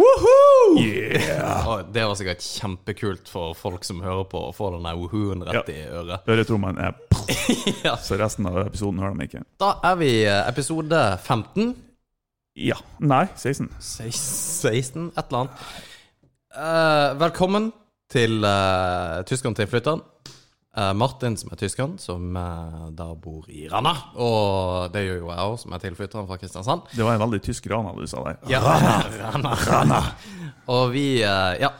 Woohoo! Yeah! Og det var sikkert kjempekult for folk som hører på, å få den der woohooen rett i øret. Øretrommelen er Ja. Så resten av episoden hører de ikke. Da er vi eh, episode 15. Ja. Nei, 16. 16, et eller annet. Uh, velkommen til uh, tyskeren til flytteren. Eh, Martin, som er tyskeren, som eh, da bor i Rana. Og det gjør jo jeg òg, som er tilflytteren fra Kristiansand. Det var en veldig tysk rana du sa der. Ja, Rana. Rana. Og vi, eh, ja,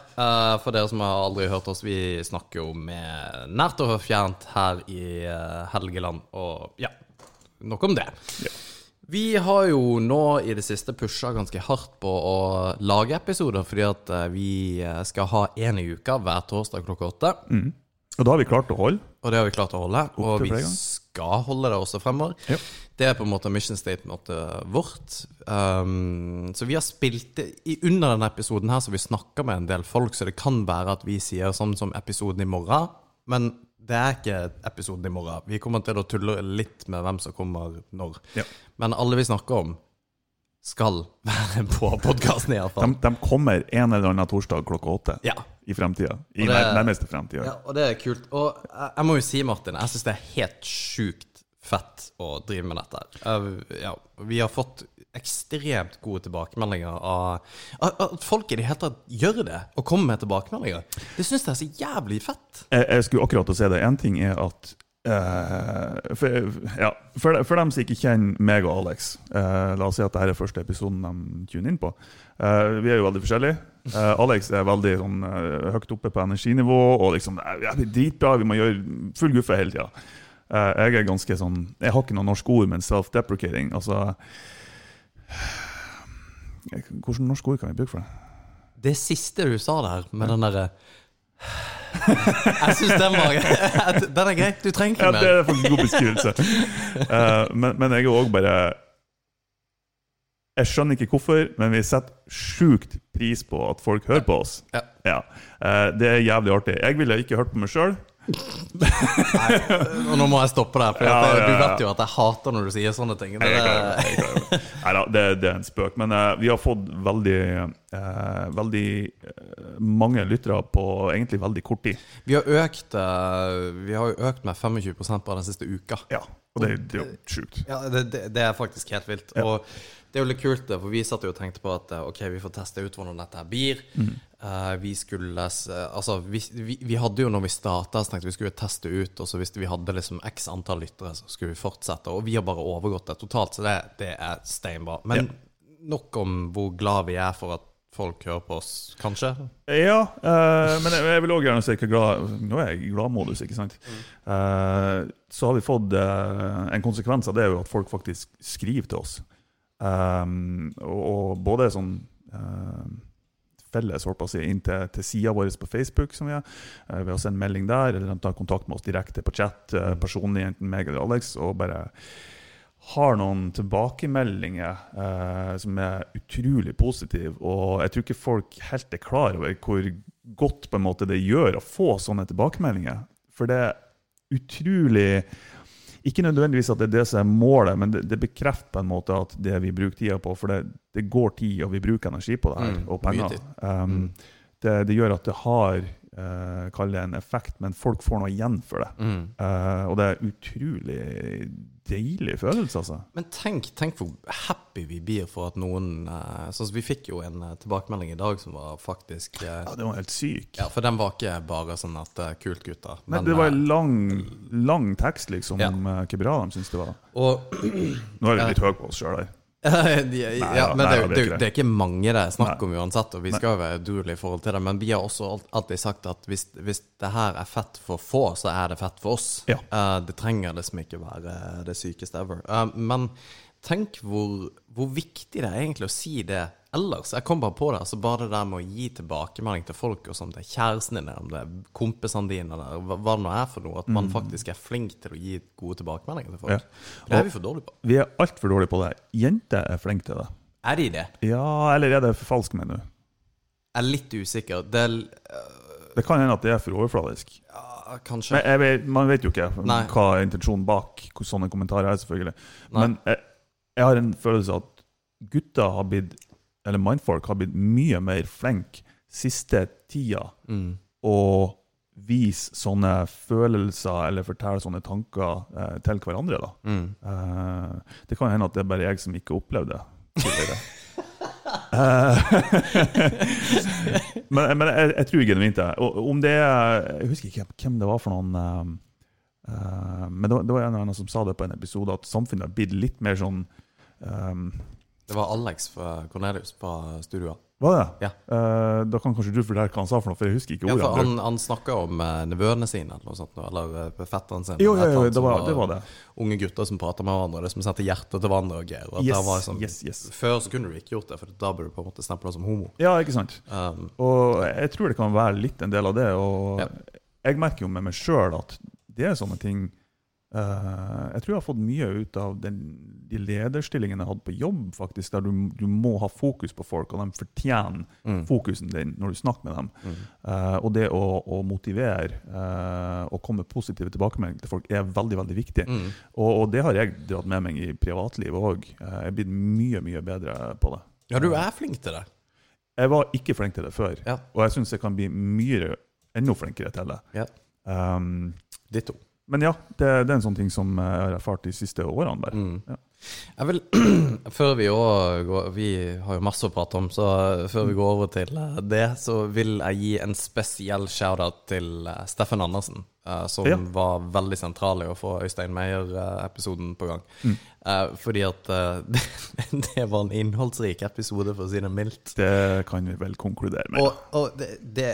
for dere som har aldri hørt oss, vi snakker jo med nært og fjernt her i Helgeland. Og ja, nok om det. Ja. Vi har jo nå i det siste pusha ganske hardt på å lage episoder, fordi at vi skal ha én i uka hver torsdag klokka åtte. Og det har vi klart å holde. Og det har vi klart å holde, og vi skal holde det også fremover. Ja. Det er på en måte mission statementet vårt. Um, så vi har spilt i, Under denne episoden her så vi snakker med en del folk, så det kan være at vi sier sånn som episoden i morgen. Men det er ikke episoden i morgen. Vi kommer til å tulle litt med hvem som kommer når. Ja. Men alle vi snakker om, skal være på podkasten, iallfall. De, de kommer en eller annen torsdag klokka åtte Ja. i fremtida. I det- nærmeste fremtida. Ja, og det er kult. Og jeg, jeg må jo si, Martin, jeg syns det er helt sjukt fett å drive med dette. ja, vi har fått ekstremt gode tilbakemeldinger av At folk i det hele tatt gjør det, og kommer med tilbakemeldinger. Det syns jeg er så jævlig fett. Jeg, jeg skulle akkurat å si det. En ting er at eh, for, ja, for, for dem som ikke kjenner meg og Alex uh, La oss si at dette er første episoden de tuner inn på. Uh, vi er jo veldig forskjellige. Alex er veldig sånn, høyt oppe på energinivå og liksom ja, det er dritbra, vi må gjøre full guffe hele tida. Jeg er ganske sånn Jeg har ikke noe norsk ord, men self-deprecating. Altså Hvilket norsk ord kan vi bruke for det? Det siste du sa der, med den derre Jeg syns den var Den er grei. Du trenger Ja, ikke det mer. er faktisk god beskrivelse. Eh, men, men jeg er òg bare Jeg skjønner ikke hvorfor, men vi setter sjukt pris på at folk hører på oss. Ja. Eh, det er jævlig artig. Jeg ville ikke hørt på meg sjøl. Og nå må jeg stoppe der, for Ja, at, ja, du vet jo at jeg hater når du sier sånne ting. Det, Neida, det, det er en spøk. Men uh, vi har fått veldig, uh, veldig eh, mange lyttere på egentlig veldig kort tid. Vi har økt uh, Vi har økt med 25 bare den siste uka. Ja, og det, det er jo sjukt. Ja, det, det, er faktisk helt vilt. Ja. Og det er jo litt kult, det, for vi satt jo og tenkte på at eh, ok, vi får teste ut hvordan dette her blir. Mm. Uh, vi skulle Altså, vi, vi, vi hadde jo når vi starta, så tenkte vi skulle teste ut, og så hvis vi hadde liksom x antall lyttere, så skulle vi fortsette. Og vi har bare overgått det totalt, så det, det er steinbra. Men nok om hvor glad vi er for at folk hører på oss, kanskje? Ja, uh, men jeg, jeg vil òg gjerne si hva glad Nå er jeg i gladmodus, ikke sant? Uh, så har vi fått uh, En konsekvens av det er jo at folk faktisk skriver til oss. Um, og, og både sånn uh, felles å si, inn til, til sida vår på Facebook, som vi er, uh, ved å sende melding der, eller de tar kontakt med oss direkte på chat, uh, personlig, enten meg eller Alex, og bare har noen tilbakemeldinger uh, som er utrolig positive. Og jeg tror ikke folk helt er klar over hvor godt måte det gjør å få sånne tilbakemeldinger. For det er utrolig Ikke nødvendigvis at det er det som er målet, men det, det bekrefter på en måte at det vi bruker tida på, for det, det går tid, og vi bruker energi på det her, Mm, og penger. Um, Mm. det, det gjør at det har uh, kalle det en effekt, men folk får noe igjen for det. Mm. Uh, og det er utrolig deilig følelse, altså. Men tenk, tenk hvor happy vi blir for at noen uh, Sånn Vi fikk jo en tilbakemelding i dag som var faktisk Ja, det var helt syk. Ja, for den var ikke bare sånn at kult, gutter. Nei, Men, det var en lang, lang tekst, liksom, Ja. om hvor bra de syntes det var. Og Nå er vi litt høye på oss sjøl her. de, ja, men det, det det, er ikke mange det er snakk om uansett, og vi skal være edruelige i forhold til det. Men vi har også alltid sagt at hvis, hvis det her er fett for få, så er det fett for oss. Ja. Eh, det trenger liksom ikke være det sykeste ever. Eh, men tenk hvor, hvor viktig det er egentlig å si det ellers. Jeg kom bare på det. altså Bare det der med å gi tilbakemelding til folk, og det er kjæresten din, om det er kompisene dine, eller hva, hva det nå er for noe. At man faktisk er flink til å gi gode tilbakemeldinger til folk. Mm. Ja. Det er vi for dårlige på. Vi er altfor dårlige på det. Jenter er flinke til det. Er de det? Ja, eller er det for falsk, mener du? Jeg er litt usikker. Det er Det kan hende at det er for overfladisk. ja, Kanskje. Men vet, man vet jo ikke Nei. hva intensjonen bak sånne kommentarer er, selvfølgelig. Nei. Men jeg, jeg har en følelse av at gutter har blitt eller mindfolk har blitt mye mer flinke siste tida å vise sånne følelser eller fortelle sånne tanker eh, til hverandre. da. Eh, det kan hende at det er bare jeg som ikke opplevde det tidligere. Eh, men men jeg, jeg tror genuint det. Om det Jeg husker ikke hvem det var for noen eh, Men det var, det var en eller annen som sa det på en episode, at samfunnet har blitt litt mer sånn eh, Det var Alex fra Cornelius på studioet. Var det? Ja. Eh, da kan kanskje du fortelle hva han sa, for noe, for jeg husker ikke Ja, ordet. for han han, snakka om eh, nevøene sine, eller noe sånt, eller eh, fetteren sin. Jo, jo, jo, det var det. Var det. Unge gutter som prater med hverandre, det som sendte hjertet til hverandre og greier. Yes, sånn, yes, yes. Før så kunne du ikke gjort det, for da ble du på en måte stempla som homo. Ja, ikke sant? Um, Og jeg tror det kan være litt en del av det. Og Ja. jeg merker jo med meg sjøl at det er sånne ting eh, Jeg tror jeg har fått mye ut av den, de lederstillingene jeg hadde på jobb, faktisk, der du, du må ha fokus på folk, og de fortjener Mm. fokusen din når du snakker med dem. Eh, og det å, å motivere uh, og komme med positive tilbakemeldinger til folk er veldig veldig viktig. mm. Og, og det har jeg dratt med meg i privatlivet òg. Jeg er blitt mye, mye bedre på det. Ja, du er flink til det. Jeg var ikke flink til det før, Ja. og jeg syns jeg kan bli mye enda flinkere til det. Ja. Um, Ditto. Men ja, det, det er en sånn ting som jeg har erfart de siste årene. der. Mm. Ja. Vil, før vi går Vi har jo masse å prate om, så før vi går over til eh, det, så vil jeg gi en spesiell shout-out til eh, Steffen Andersen, eh, som Ja. var veldig sentral i å få Øystein Meyer-episoden på gang. Mm. Eh, fordi at eh, det, det var en innholdsrik episode, for å si det mildt. Det kan vi vel konkludere med. Og, og det, det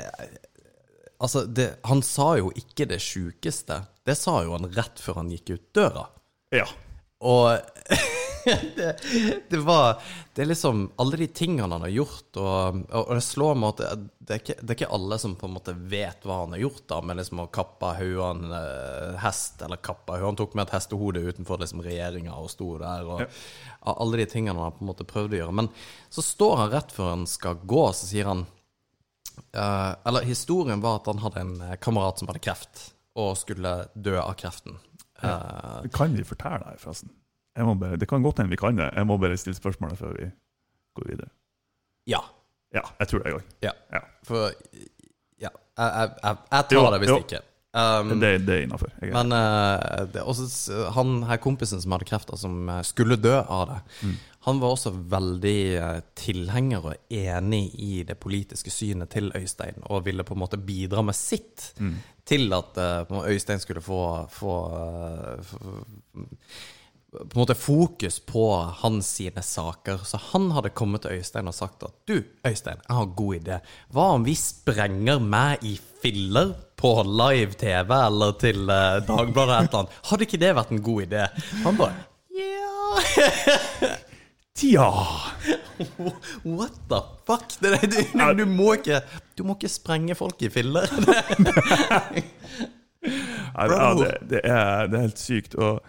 Altså, det, han sa jo ikke det sjukeste. Det sa jo han rett før han gikk ut døra. ja. Og det, det var Det er liksom alle de tingene han har gjort, og, og det slår meg at det, det, er ikke, det er ikke alle som på en måte vet hva han har gjort, da, med liksom å kappe hodet eh, hest, eller kappe Han tok med et hestehode utenfor liksom regjeringa og sto der, og Ja. alle de tingene han har på en måte prøvd å gjøre. Men så står han rett før han skal gå, så sier han Uh, Eller historien var at han hadde en eh, kamerat som hadde kreft, og skulle dø av kreften. Eh, Kan vi fortelle det, forresten? Jeg må bare, det kan godt hende vi kan det. Jeg må bare stille spørsmålet før vi går videre. ja. Ja, jeg tror det òg. Ja. Ja. For Ja, jeg, jeg, jeg, jeg tar Jo, det hvis jo. ikke. Um, Det, det er innafor. men uh, det, også, han her kompisen som hadde krefter, som eh, skulle dø av det, Mm. han var også veldig tilhenger og enig i det politiske synet til Øystein, og ville på en måte bidra med sitt Mm. Til at eh, Øystein skulle få, få, eh, få på en måte fokus på hans sine saker. Så han hadde kommet til Øystein og sagt at du, Øystein, jeg har en god idé. Hva om vi sprenger meg i filler på live TV eller til eh, Dagbladet eller et eller annet? Hadde ikke det vært en god idé? Han bare ja Tja! What the fuck? Det, det, du, du, må ikke, du må ikke sprenge folk i filler. Nei, ja, det, det, er, det er helt sykt. Og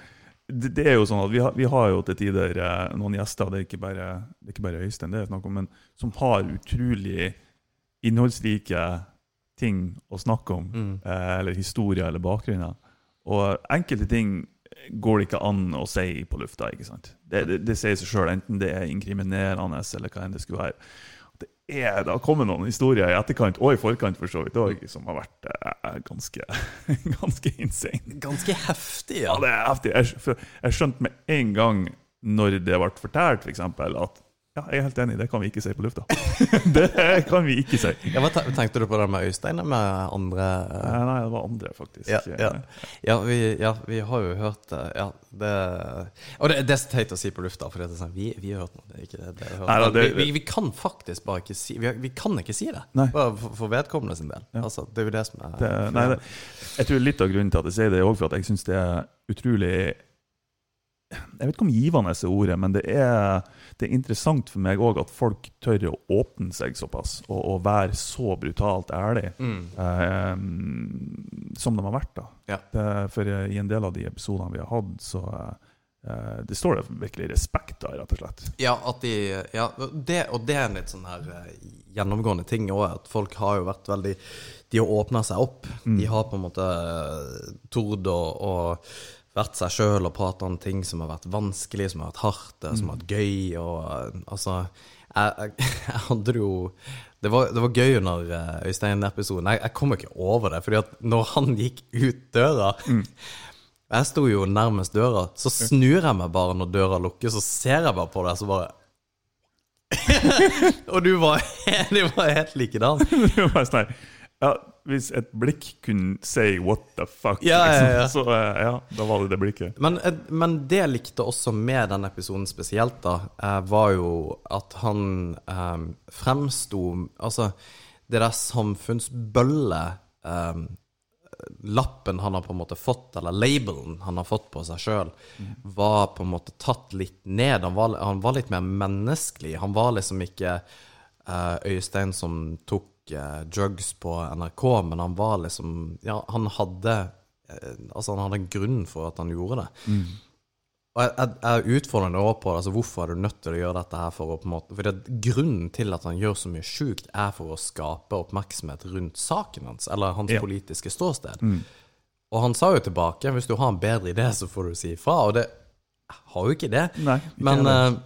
det, det er jo sånn at vi har, vi har jo til tider eh, noen gjester, det er ikke bare, det er ikke bare Øystein, det er snakk om, men som har utrolig innholdsrike ting å snakke om, eh, eller historier eller bakgrunner. Og enkelte ting går det ikke an å si på lufta. ikke sant? Det, det, det sier seg sjøl, enten det er inkriminerende eller hva enn det skulle være. Det er, det har kommet noen historier i etterkant, og i forkant for så vidt òg, som har vært eh, ganske, ganske insane. Ganske heftig, Ja, ja. det er heftig. Jeg, jeg skjønte med en gang når det ble fortalt, f.eks., eksempel at ja, jeg er helt enig, det kan vi ikke si på lufta. det kan vi ikke si. ja hva tenkte du på det med Øystein? eller Med andre eh, Eh, Nei, det var andre, faktisk. Ja, ja. Ja, vi, ja, vi har jo hørt det. Ja, det og det, det er så teit å si på lufta, for det er sånn, vi, vi har hørt noe. Det ikke det, det hørt. Nei, da, det- vi, vi, kan faktisk bare ikke si Vi, vi kan ikke si det. Nei. For, for vedkommende sin del. Altså, det er jo det som er Det, nei, jeg tror litt av grunnen til at jeg sier det, er òg for at jeg syns det er utrolig Jeg vet ikke om givende er ordet, men det er, det er interessant for meg òg at folk tør å åpne seg såpass, og, og være så brutalt ærlig Mm. eh, som de har vært. da. Ja. Det, for eh, i en del av de episodene vi har hatt, så eh, det står det virkelig respekt av, rett og slett. Ja, at de, ja det, og det er en litt sånn her eh, gjennomgående ting òg, at folk har jo vært veldig De har åpna seg opp. De har på en måte eh, tord og, å vært seg sjøl og prata om ting som har vært vanskelig, som har vært hardt, som har vært gøy. Og eh, altså jeg, jeg, jeg hadde det jo det var, det var gøy under eh, Øystein-episoden. Jeg, jeg kom ikke over det, fordi at når han gikk ut døra Jeg sto jo nærmest døra, så snur jeg meg bare når døra lukkes, så ser jeg bare på deg, så bare Og du var, du var helt likedan. Det var sånn ja, hvis et blikk kunne si 'what the fuck', Ja, ja, ja. Liksom, så eh, ja, da var det det blikket. Men, eh, men det jeg likte også med den episoden spesielt, da, eh, var jo at han um, fremsto Altså, det der samfunnsbølle um, Lappen han har på en måte fått, eller labelen han har fått på seg sjøl, var på en måte tatt litt ned. Han var, han var litt mer menneskelig. Han var liksom ikke uh, Øystein som tok drugs på NRK, men han var liksom Ja, han hadde eh, Altså, han hadde en grunn for at han gjorde det. Og jeg, jeg, utfordrer deg også på det, altså hvorfor er du nødt til å gjøre dette her for å på en måte For grunnen til at han gjør så mye sjukt, er for å skape oppmerksomhet rundt saken hans, eller hans Ja. politiske ståsted. Og han sa jo tilbake hvis du har en bedre idé, så får du si ifra. Og det har jo ikke det. Nei, ikke Men heller.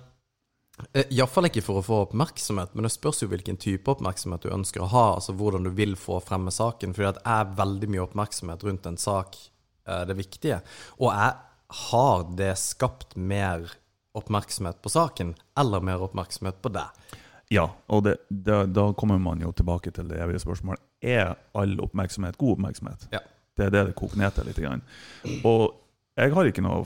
Uh, iallfall ikke for å få oppmerksomhet, men det spørs jo hvilken type oppmerksomhet du ønsker å ha, altså hvordan du vil få fremme saken. For det er veldig mye oppmerksomhet rundt en sak eh, det viktige. Og jeg har det skapt mer oppmerksomhet på saken, eller mer oppmerksomhet på deg? Ja, og det, da, da kommer man jo tilbake til det evige spørsmålet. Er all oppmerksomhet god oppmerksomhet? Ja. Det er det det koker ned til litt. Og jeg har ikke noe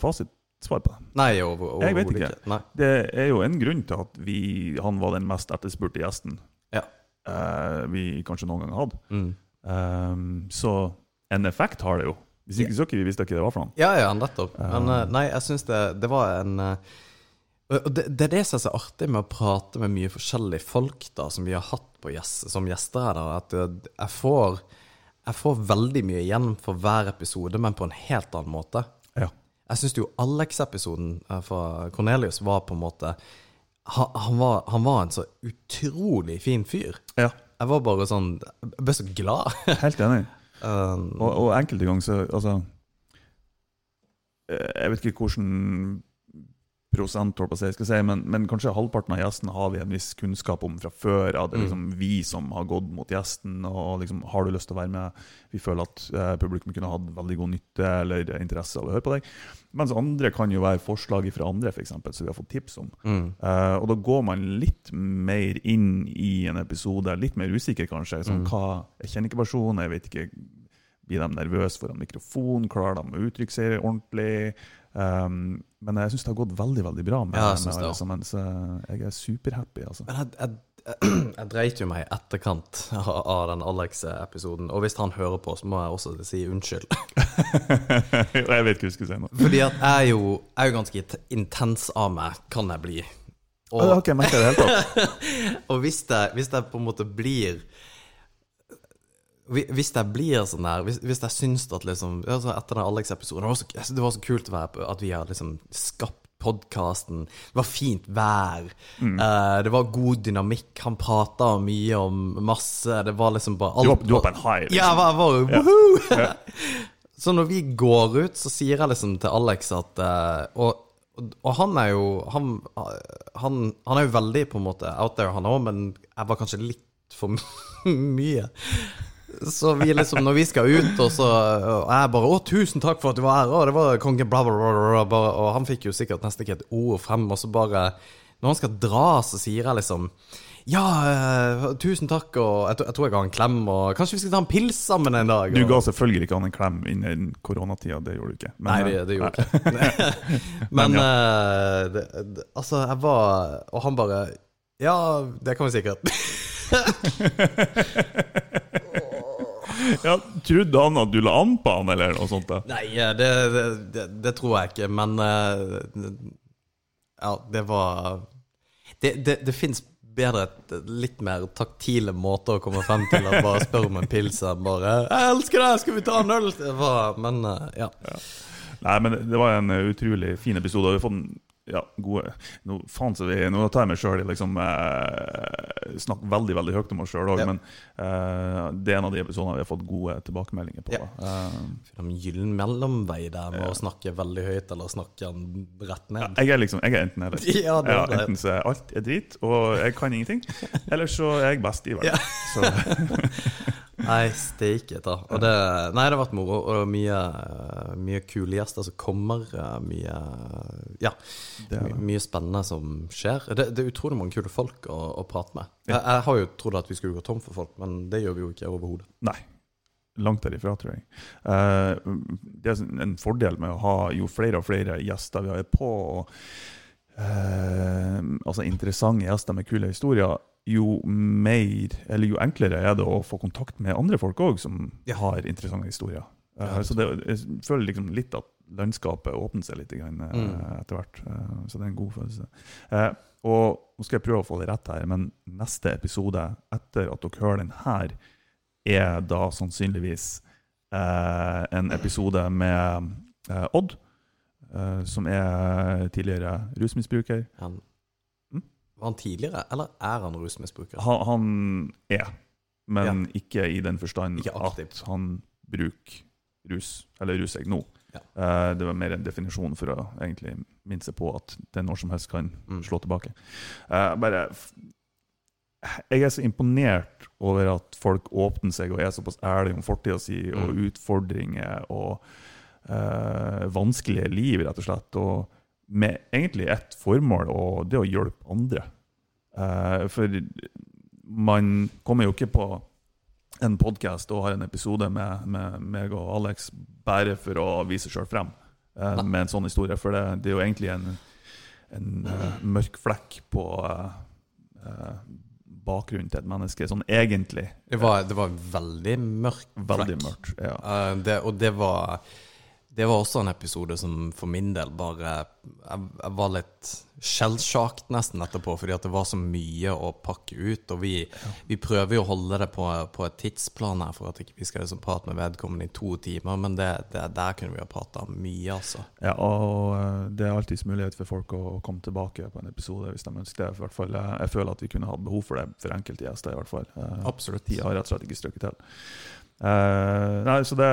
fasitsvar på det. Nei, over, over, Jeg vet ikke. Nei. Det er jo en grunn til at vi, han var den mest etterspurte gjesten Ja. eh, vi kanskje noen gang hadde. Mm. Um, så en effekt har det jo. Hvis ikke så ikke vi visste ikke det var for ham. Ja, ja, nettopp. Men uh, nei, jeg syns det, det var en uh, det, det er det som er så artig med å prate med mye forskjellige folk da, som vi har hatt på gjest, som gjester her. da, At eh, jeg får, jeg får veldig mye igjen for hver episode, men på en helt annen måte. Jeg syns jo Alex-episoden eh, fra Cornelius var på en måte han, han, var, han var en så utrolig fin fyr. ja. Jeg var bare sånn Jeg ble så glad. Helt enig. Um, Og, og enkelte ganger så Altså eh, Jeg vet ikke hvordan prosent, si, skal jeg si, men, men kanskje halvparten av gjestene har vi en viss kunnskap om fra før. At Det er liksom vi som har gått mot gjesten, og liksom, har du lyst til å være med? Vi føler at eh, publikum kunne hatt veldig god nytte eller interesse av å høre på deg. Mens andre kan jo være forslag fra andre, for eksempel, som vi har fått tips om. mm. Eh, og da går man litt mer inn i en episode, litt mer usikker kanskje. Sånn, hva, jeg kjenner ikke personen, jeg vet ikke Blir de nervøse foran mikrofon? Klarer de å uttrykke seg ordentlig? Um, men jeg syns det har gått veldig veldig bra med, Ja, jeg med alle sammen. Så jeg er superhappy, altså. Men jeg, jeg, jeg dreit jo meg i etterkant av den Alex-episoden. Og hvis han hører på, så må jeg også si unnskyld. jeg vet ikke hva jeg skulle si nå. Fordi at jeg er jo, jeg er jo ganske intens av meg, kan jeg bli. Og, okay, Og, hvis, jeg, hvis jeg på en måte blir Hvis jeg blir sånn her Hvis, hvis jeg syns at liksom altså Etter den Alex-episoden det, var så- det var så kult å være på, at vi har liksom skapt podkasten. Det var fint vær. Eh, det var god dynamikk. Han prata mye om masse. Det var liksom bare Du var, du var på en high. Liksom. Ja, jeg var, var woohoo! Så når vi går ut, så sier jeg liksom til Alex at uh, og, og han er jo han, han, han er jo veldig på en måte out there, han òg, men jeg var kanskje litt for mye. Så vi liksom, når vi skal ut, og så og jeg bare 'Å, tusen takk for at du var her', og det var konge, bla, bla, bla, bla. Og han fikk jo sikkert nesten ikke et ord frem, og så bare Når han skal dra, så sier jeg liksom ja, uh, tusen takk, og jeg, jeg tror jeg ga en klem, og kanskje vi skal ta en pils sammen en dag? Du ga selvfølgelig ikke han en klem innen koronatida, det gjorde du ikke. Men, Nei, det, eh, det gjorde nei. ikke. Men eh, det, det, altså, jeg var Og han bare Ja, det kan vi sikkert. Ja, Trodde han at du la an på han, eller noe sånt? da? Nei, det, det, det, tror jeg ikke, men eh, Ja, det var Det, det, det fins bedre, litt mer taktile måter å komme frem til enn bare spørre om en pils enn bare 'Jeg elsker deg, skal vi ta en øl?' Men eh, ja. Nei, men det var en utrolig fin episode. Vi har fått ja, gode Nå, faen så vi, nå tar jeg meg sjøl i liksom eh, Snakke veldig veldig høyt om oss sjøl òg, Ja. men eh, det er en av de episodene vi har fått gode tilbakemeldinger på. Ja. Eh, En gyllen mellomvei der med å snakke veldig høyt eller snakke den rett ned. jeg er liksom, jeg er enten eller. Ja, det det. enten så er alt er drit, og jeg kan ingenting, eller så er jeg best i verden. Ja. Så, Nei, steike ta. Og det, nei, det har vært moro. Og mye, mye kule gjester som kommer. eh, Mye Ja, det det. mye spennende som skjer. Det, det er utrolig mange kule folk å, å prate med. Jeg, jeg har jo trodd at vi skulle gå tom for folk, men det gjør vi jo ikke overhodet. Nei. Langt derifra, tror jeg. Eh, det er en fordel med å ha jo flere og flere gjester vi har på, og, eh, altså interessante gjester med kule historier, jo mer, eller jo enklere er det å få kontakt med andre folk òg som Ja. har interessante historier. Ja, så det, jeg føler liksom litt at landskapet åpner seg litt eh, Mm. etter hvert. Eh, så det er en god følelse. Og nå skal jeg prøve å få det rett her, men neste episode etter at dere hører den her, er da sannsynligvis eh, en episode med Odd, som er tidligere rusmisbruker. Han, Mm? Var han tidligere, eller er han rusmisbruker? Han, han er, men ikke i den forstand at han bruker rus, eller ruser seg nå. Ja. Eh, det var mer en definisjon for å egentlig minne seg på at det når som helst kan Mm. slå tilbake. Eh, bare Jeg er så imponert over at folk åpner seg og er såpass ærlige om fortida si og Mm. utfordringer og eh, vanskelige liv, rett og slett. Og med egentlig ett formål, og det å hjelpe andre. Eh, for man kommer jo ikke på en podkast og har en episode med, med meg og Alex bare for å vise sjøl frem eh, med en sånn historie. For det, det er jo egentlig en, en uh, mørk flekk på bakgrunnen til et menneske, sånn egentlig. Det var, det var veldig mørk Veldig mørkt. Ja. Det, og det var Det var også en episode som for min del bare Jeg, jeg var litt shell-shocked nesten etterpå, fordi at det var så mye å pakke ut. Og vi, vi prøver jo å holde det på, på et tidsplan her for at ikke vi skal liksom prate med vedkommende i to timer, men det, det, der kunne vi ha prata mye, altså. Ja, og eh, det er alltids mulighet for folk å komme tilbake på en episode hvis de ønsker det. I hvert fall, jeg, jeg føler at vi kunne hatt behov for det for enkelte gjester. i hvert fall. Eh, Absolutt. De har rett og slett ikke strøkket til. Eh, nei, så det,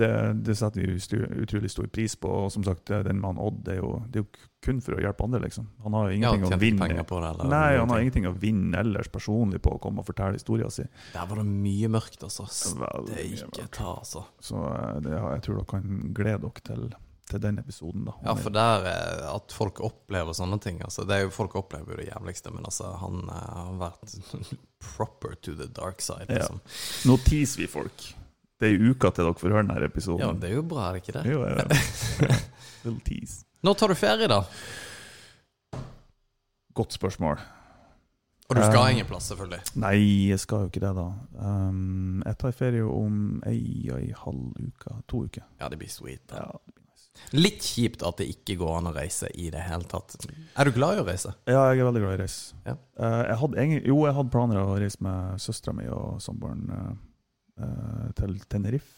det, det setter vi stu, utrolig stor pris på. Og som sagt, det- den mannen Odd det er, jo, det er jo kun for å hjelpe andre, liksom. Han har jo Ja, ingenting å vinne på det, eller Nei, han har ting. ingenting å vinne ellers personlig på å komme og fortelle historien sin. Der var det mye mørkt, altså. Ikke ta, altså. Så uh, det, jeg tror dere kan glede dere til, til den episoden. da. Ja, for der eh, at folk opplever sånne ting altså, det er jo, Folk opplever jo det jævligste, men altså, han eh, har vært proper to the dark side. Ja. Liksom. Nå teaser vi folk. Det er uka til dere får høre denne episoden. Ja, det er jo bra, er det ikke det? Jo, ja, ja. Little tease. Når tar du ferie, da? Godt spørsmål. Og du skal um, ingen plass, selvfølgelig. Nei, jeg skal jo ikke det, da. Um, jeg tar ferie om ei og ei halv uke. To uker. Ja, det blir sweet. Da. Ja, det. Litt kjipt at det ikke går an å reise i det hele tatt. Er du glad i å reise? ja, jeg er veldig glad i å reise. Ja. Eh, jeg hadde jo, jeg hadde planer om å reise med søstera mi og samboeren eh, eh, til Tenerife.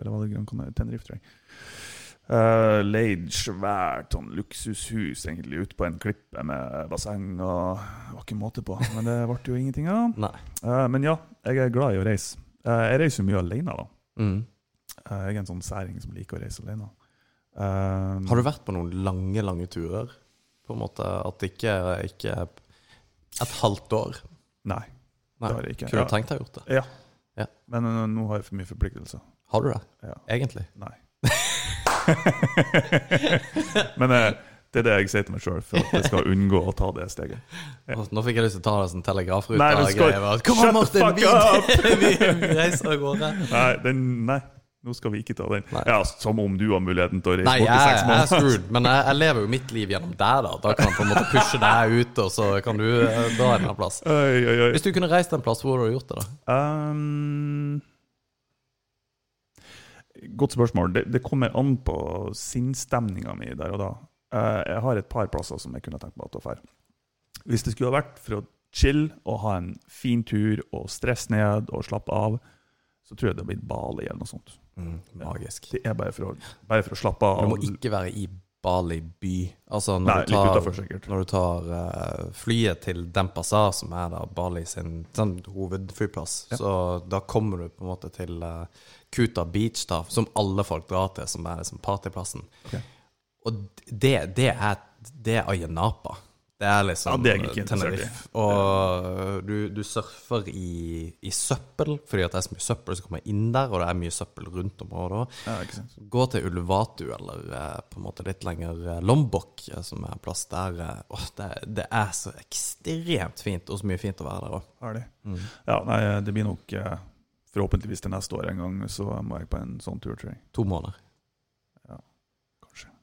Eller hva det Gran Canaria? Tenerife, tror jeg. Uh, leid svært sånn luksushus egentlig ute på en klippe med basseng og det var ikke måte på. Men det ble jo ingenting av. Eh, men ja, jeg er glad i å reise. Uh, jeg reiser jo mye alene, da. Mm. Jeg er en sånn særing som liker å reise alene. Eh, Har du vært på noen lange, lange turer? På en måte at det ikke, ikke Et halvt år? Nei, Nei. det har jeg ikke. Kunne du tenkt deg å gjort det? Ja. Ja. Men uh, nå har jeg for mye forpliktelser. Har du det? Ja. Egentlig? Nei. Men uh, det er det jeg sier til meg sjøl, for at jeg skal unngå å ta det steget. Ja. Nå fikk jeg lyst til å ta det som telegrafrute. Nei, du skal- Kom an, the Martin! fuck up! vi, vi reiser av gårde. Nei, den, nei, nå skal vi ikke ta den. Nei. Ja, Som om du har muligheten til å reise Nei, bort i seks jeg er måneder. screwed, men jeg, jeg lever jo mitt liv gjennom deg, da. Da kan jeg på en måte pushe deg ut, og så kan du eh, dra en annen plass. Oi, oi, oi. Hvis du kunne reist en plass, hvor hadde du gjort det, da? Um, godt spørsmål. Det, det kommer an på sinnsstemninga mi der og da. Eh, jeg har et par plasser som jeg kunne tenkt meg å dra. Hvis det skulle ha vært for å chill og ha en fin tur og stresse ned og slappe av, så tror jeg det har blitt Bali eller noe sånt. Magisk. Det er bare for å, bare for å slappe av. Du må ikke være i Bali by. Altså når Nei, du tar, utenfor. Når du tar eh, flyet til Denpasar, som er da Bali sin sånn, hovedflyplass, så da kommer du på en måte til eh, Kuta Beach, da, som alle folk drar til, som er liksom partyplassen. Okay. Og det, det er Det er Ayanapa. Det er liksom Ja, det er. Tenerife. Og du, du surfer i, i søppel, fordi det er så mye søppel som kommer inn der, og det er mye søppel rundt området òg. Ja. Gå til Ulvatu, eller eh, på en måte litt lenger eh, Lombok, eh, som er en plass der. Åh, det, det er så ekstremt fint, og så mye fint å være der òg. Herlig. Mm. Ja, nei, det blir nok forhåpentligvis til neste år en gang, så må jeg på en sånn tur, tror jeg. To måneder.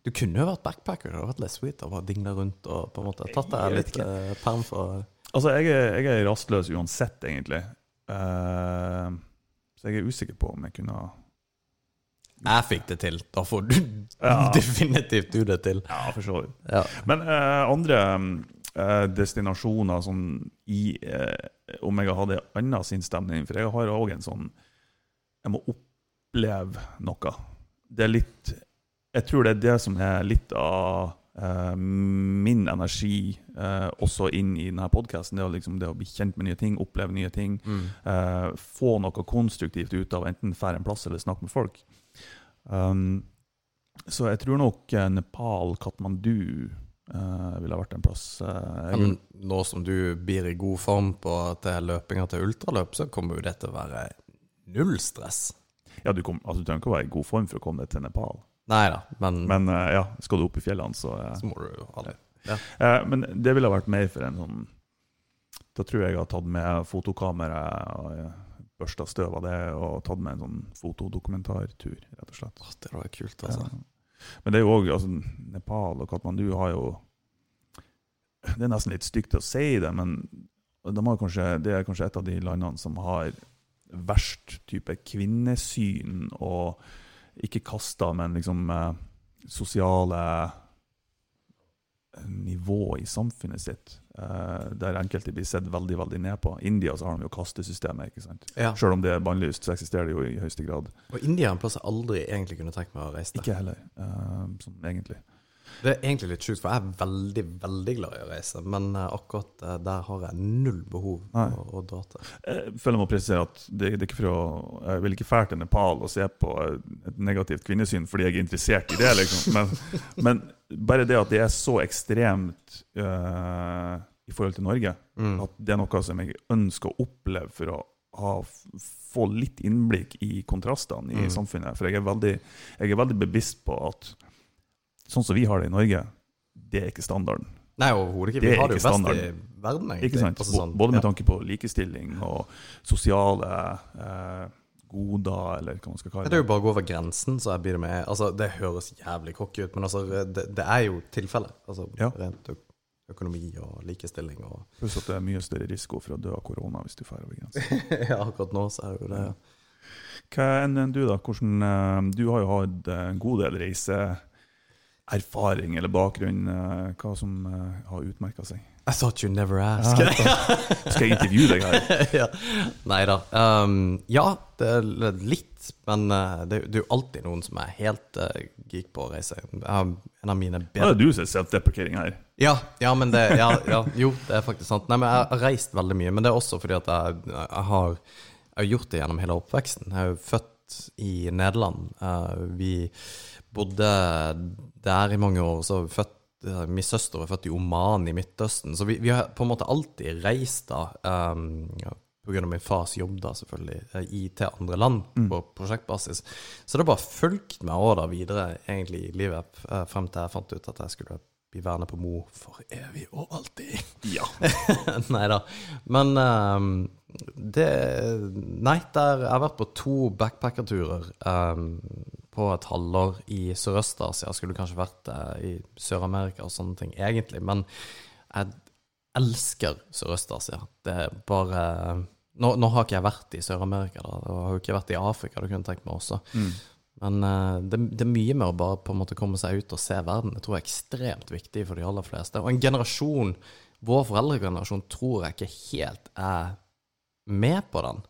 Du kunne jo vært backpacker. og vært litt sweet og bare dingle rundt og på en måte tatt deg litt eh, perm for Altså, jeg er, jeg er rastløs uansett, egentlig. Eh, så jeg er usikker på om jeg kunne ha Jeg fikk det til. Da får du Ja. definitivt du det til. Ja, for så vidt. Ja. Men eh, andre eh, destinasjoner sånn i eh, Om jeg hadde en annen sinnsstemning For jeg har òg en sånn Jeg må oppleve noe. Det er litt Jeg tror det er det som er litt av eh, min energi eh, også inn i denne podkasten. Det, liksom, det å bli kjent med nye ting, oppleve nye ting. Mm. eh, få noe konstruktivt ut av enten fære en plass eller snakke med folk. Um, så jeg tror nok eh, Nepal, Katmandu Uh, ville ha vært en plass. Uh, Men nå som du blir i god form på til løpinga til ultraløp, så kommer jo det til å være null stress. ja, du, kom, altså, du trenger ikke å være i god form for å komme deg til Nepal. Nei da, men, Men uh, ja, skal du opp i fjellene, så uh, så må du jo ha det. eh, Men det ville vært mer for en sånn Da tror jeg jeg har tatt med fotokamera og børsta støv av det og tatt med en sånn fotodokumentartur, rett og slett. Oh, det var kult, altså. Ja. Men det er jo òg altså, Nepal og Katmandu har jo Det er nesten litt stygt å si det, men de har kanskje, det er kanskje et av de landene som har verst type kvinnesyn og ikke kasta, men liksom eh, sosiale nivå i samfunnet sitt, eh, der enkelte blir sett veldig veldig ned på. I India så har de jo kastesystemet, ikke sant. Ja. Selv om det er bannlyst, så eksisterer det jo i høyeste grad. Og India er en plass jeg aldri egentlig kunne tenkt meg å reise til. Ikke heller, eh, sånn egentlig. Det er egentlig litt sjukt, for jeg er veldig, veldig glad i å reise. Men eh, akkurat eh, der har jeg null behov for å, å dra til. Jeg føler jeg må presisere at det, det er ikke for å Jeg vil ikke fælt til Nepal og se på et negativt kvinnesyn fordi jeg er interessert i det, liksom. Men, men bare det at det er så ekstremt uh, i forhold til Norge, Mm. at det er noe som jeg ønsker å oppleve for å ha, få litt innblikk i kontrastene i Mm. samfunnet. For jeg er, veldig, jeg er veldig bevisst på at sånn som vi har det i Norge, det er ikke standarden. Nei, overhodet ikke. Vi har det jo best i verden, egentlig. Ikke sant? Altså, sånn, Både med tanke på likestilling og sosiale eh, goder, eller hva man skal kalle Det Det er jo bare å gå over grensen, så jeg blir det med Altså, det høres jævlig cocky ut, men altså, det, det er jo tilfellet. Altså, Ja. rent økonomi og likestilling og Pluss at det er mye større risiko for å dø av korona hvis du drar over grensen. Ja, akkurat nå så er det jo det. ja. Hva enn du, da? Hvordan, eh, du har jo hatt en god del reiseerfaring eller bakgrunn. eh, hva som eh, har utmerka seg? I thought you never ask. Skal jeg intervjue deg her? ja. Nei da. Um, ja, det er litt, men uh, det, det er jo alltid noen som er helt uh, geek på å reise. Um, en av mine Ja, bedre det er du som er self-deprecering her. Ja, ja, men det ja, ja, Jo, det er faktisk sant. Nei, men jeg har reist veldig mye. Men det er også fordi at jeg, jeg, har, jeg har gjort det gjennom hele oppveksten. Jeg er jo født i Nederland. Uh, vi bodde der i mange år. Så født, eh, Min søster er født i Oman i Midtøsten. Så vi, vi har på en måte alltid reist da. Um, ja, av min fars jobb, da, selvfølgelig, eh, i, til andre land på prosjektbasis. Så det har bare fulgt meg da videre egentlig i livet, eh, frem til jeg fant ut at jeg skulle bli værende på Mo for evig og alltid. Ja. nei da. Men um, det Nei, der, jeg har vært på to backpackerturer ehm, på et halvår i Sørøst-Asia. Skulle kanskje vært i Sør-Amerika og sånne ting, egentlig. Men jeg elsker Sørøst-Asia. Det er bare nå, nå har ikke jeg vært i Sør-Amerika, da. Og har jo ikke vært i Afrika, det kunne jeg tenkt meg også. Mm. Men eh, det, det er mye med å bare på en måte komme seg ut og se verden. Det tror jeg er ekstremt viktig for de aller fleste. Og en generasjon, vår foreldregenerasjon, tror jeg ikke helt er med på den.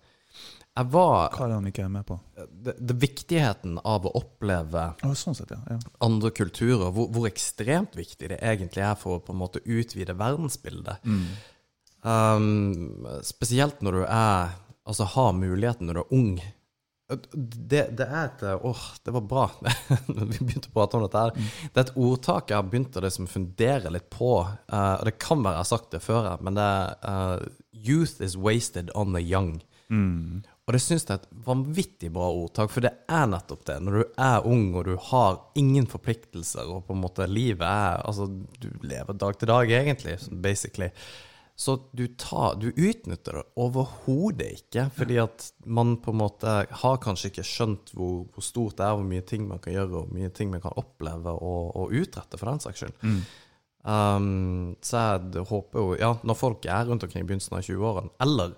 Jeg var Hva er det han ikke er med på? det, det Viktigheten av å oppleve oh, sånn sett, ja. ja. andre kulturer, hvor, hvor ekstremt viktig det egentlig er for å på en måte utvide verdensbildet. Um, spesielt når du er Altså har muligheten når du er ung. Det, det er et Åh, det var bra vi begynte å prate om dette her. Det er et ordtak jeg har begynt å liksom fundere litt på. Uh, og det kan være jeg har sagt det før, men det er uh, Youth is wasted on the young. Og det syns jeg er et vanvittig bra ordtak, for det er nettopp det. Når du er ung og du har ingen forpliktelser, og på en måte livet er Altså, du lever dag til dag, egentlig, basically. Så du, tar, du utnytter det overhodet ikke, fordi at man på en måte har kanskje ikke skjønt hvor, hvor stort det er, hvor mye ting man kan gjøre, og hvor mye ting man kan oppleve og, og utrette, for den saks skyld. Um, så jeg håper jo Ja, når folk er rundt omkring i begynnelsen av 20-årene, eller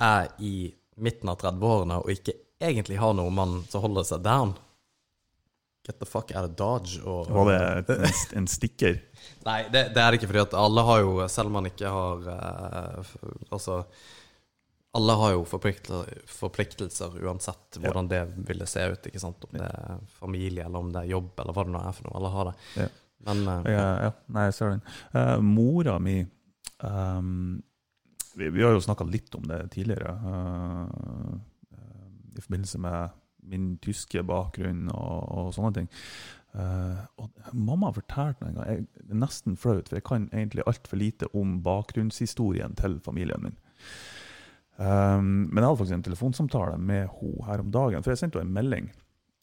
er i midten av 30-årene og ikke egentlig har noen mann som holder seg down Get the fuck out of Dodge. Og, Var det en, en stikker? Nei, det, det er det ikke, fordi at alle har jo, selv om man ikke har eh, Altså alle har jo forpliktelser, forpliktelser uansett hvordan det ville se ut. ikke sant? Om det er familie, eller om det er jobb, eller hva det nå er for noe. Alle har det. Ja. Men eh, Ja, ja. Nei, sorry. Uh. Eh, mora mi ehm, vi, vi har jo snakka litt om det tidligere, uh, i forbindelse med min tyske bakgrunn og, og sånne ting. Uh, og mamma fortalte meg en gang jeg, er nesten flaut, for jeg kan egentlig altfor lite om bakgrunnshistorien til familien min. Um, men jeg hadde faktisk en telefonsamtale med henne her om dagen, for jeg sendte henne en melding.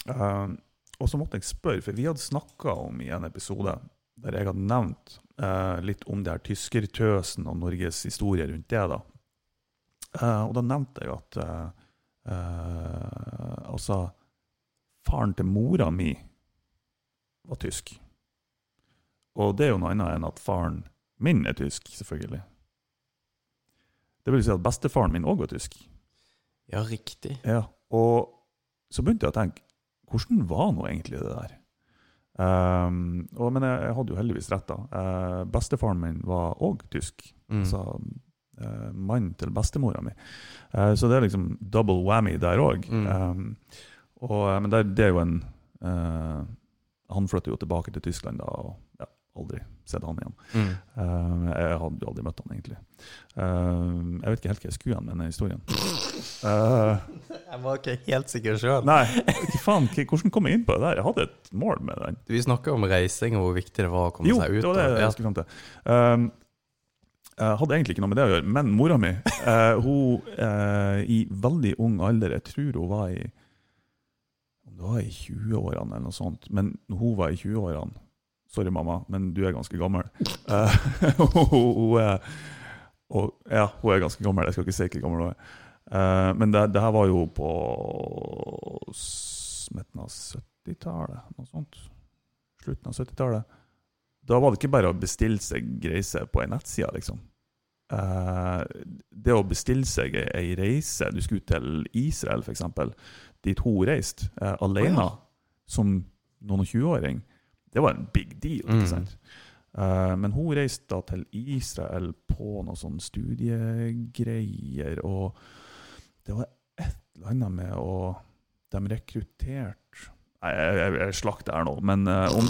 Um, og så måtte jeg spørre, for vi hadde snakka om i en episode der jeg hadde nevnt eh, litt om det her tyskertøsen og Norges historie rundt det. da. Eh, og da nevnte jeg at eh, eh, altså Faren til mora mi var tysk. Og det er jo noe annet enn at faren min er tysk, selvfølgelig. Det vil si at bestefaren min òg var tysk. ja, riktig. Ja, og så begynte jeg å tenke, hvordan var nå egentlig det der? Um, og, men jeg, jeg hadde jo heldigvis rett da. Uh, bestefaren min var òg tysk. Mm. Altså uh, mannen til bestemora mi. Uh, så det er liksom double whammy der òg. Mm. Um, og, men det, det er jo en Han flyttet jo tilbake til Tyskland da, og ja, aldri sett han igjen. Mm. Eh, jeg hadde jo aldri møtt han egentlig. Jeg vet ikke helt hva jeg skulle med denne historien. Eh, Jeg var ikke helt sikker sjøl. Hvordan kom jeg inn på det der? Jeg hadde et mål med den. Vi snakka om reising og hvor viktig det var å komme Jo, seg ut. Jo, det var det jeg skulle fram til. Um, jeg hadde egentlig ikke noe med det å gjøre, men mora mi uh, hun uh, i veldig ung alder, jeg tror hun var i om det var i 20-årene eller noe sånt, men hun var i 20-årene Sorry, mamma, men du er ganske gammel. Uh, hun, hun, er, og, ja, hun er ganske gammel, jeg skal ikke si hvor gammel hun er. Eh, men det, det her var jo på midten av 70-tallet, noe sånt. Slutten av 70-tallet. Da var det ikke bare å bestille seg reise på ei nettside, liksom. Uh, det å bestille seg ei- ei reise Du skulle til Israel, f.eks., dit hun reiste, uh, alene, oh, ja. som noen og 20-åring. Det var en big deal, ikke Mm. sant? Eh, men hun reiste da til Israel på noen sånne studiegreier, og det var et eller annet med å De rekrutterte jeg, jeg, jeg slakter her nå, men eh, om,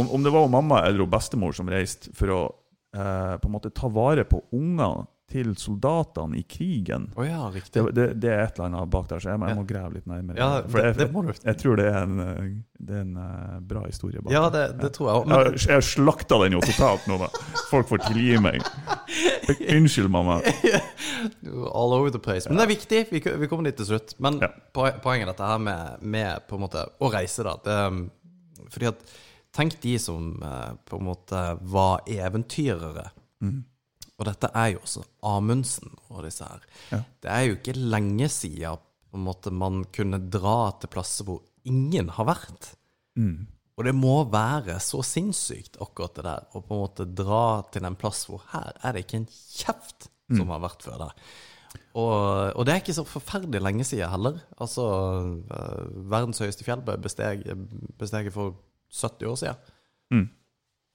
om, om det var mamma eller bestemor som reiste for å eh, på en måte ta vare på ungene til soldatene i krigen Oh ja, riktig. det, det, det er et eller annet bak der, så jeg må, jeg må grave litt nærmere. Ja, for det, jeg, det må du. jeg tror det er en, er en uh, bra historie bak Ja, det, det tror jeg òg. Jeg, jeg slakta den jo totalt nå, da. Folk får tilgi meg. Unnskyld, mamma. All over the place. Men det er viktig. Vi, vi kommer dit til slutt. Men Ja. poenget er dette her med, med på en måte å reise, da. Um, fordi at Tenk de som eh, på en måte var eventyrere. Mm. Og dette er jo også Amundsen og disse her. Ja. Det er jo ikke lenge siden på en måte man kunne dra til plasser hvor ingen har vært. Mm. Og det må være så sinnssykt, akkurat det der, å på en måte dra til en plass hvor her er det ikke en kjeft som har vært før der. Og, og det er ikke så forferdelig lenge siden heller. Altså, eh, verdens høyeste fjell ble besteg- besteget for 70 år siden. Mm.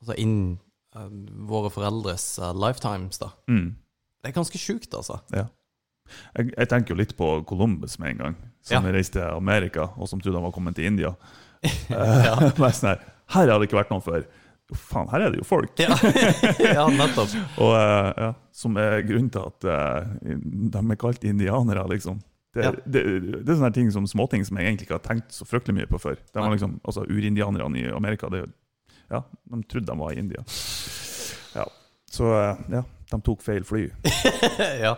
Altså eh, våre foreldres eh, lifetimes, da. Mm. Det er ganske sjukt, altså. Ja. Jeg, jeg tenker jo litt på Columbus med en gang, som Ja. reiste til Amerika, og som trodde han var kommet til India. Ja. Eh, sånn her, her har det ikke vært noen før. Jo, faen, her er det jo folk! Ja, ja nettopp. Og eh, ja, Som er grunnen til at eh, de er kalt indianere, liksom. Det, Ja. det, det er sånne ting som småting som jeg egentlig ikke har tenkt så fryktelig mye på før. De var liksom, altså Urindianerne i Amerika det, ja, de trodde de var i India. Ja. Så eh, ja, de tok feil fly. ja.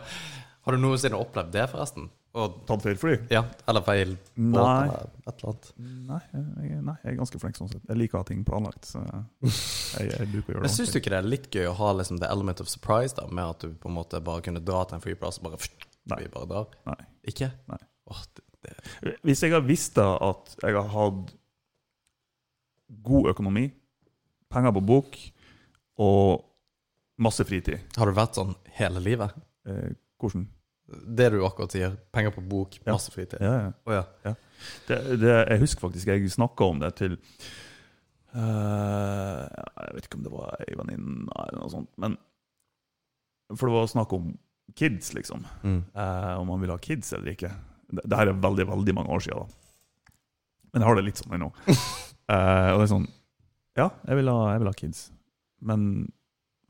Har du noensinne opplevd det, forresten? Og, Tatt feil fly? ja, eller feil båt, Nei. eller et eller annet? Nei, jeg, nei, jeg er ganske flink sånn sett. Jeg liker å ha ting planlagt. Så jeg, jeg bruker å gjøre Men syns du ikke det er litt gøy å ha liksom the element of surprise, da, med at du på en måte bare kunne dra til en flyplass og bare pst, Nei. vi bare drar? Nei. Ikke? Nei. Åh, det, det. Hvis jeg har visst da at jeg har hatt god økonomi, penger på bok og masse fritid Har du vært sånn hele livet? eh, Hvordan? Det du akkurat sier. Penger på bok, Ja. masse fritid. Ja, ja. Oh, ja. Det, det, jeg husker faktisk jeg snakka om det til uh, Jeg vet ikke om det var ei venninne eller noe sånt. Men, for det var snakk om kids, liksom. Mm. Uh, om man vil ha kids eller ikke. Det, det her er veldig veldig mange år siden. Da. Men jeg har det litt sånn ennå. uh, og det er sånn Ja, jeg vil, ha, jeg vil ha kids. Men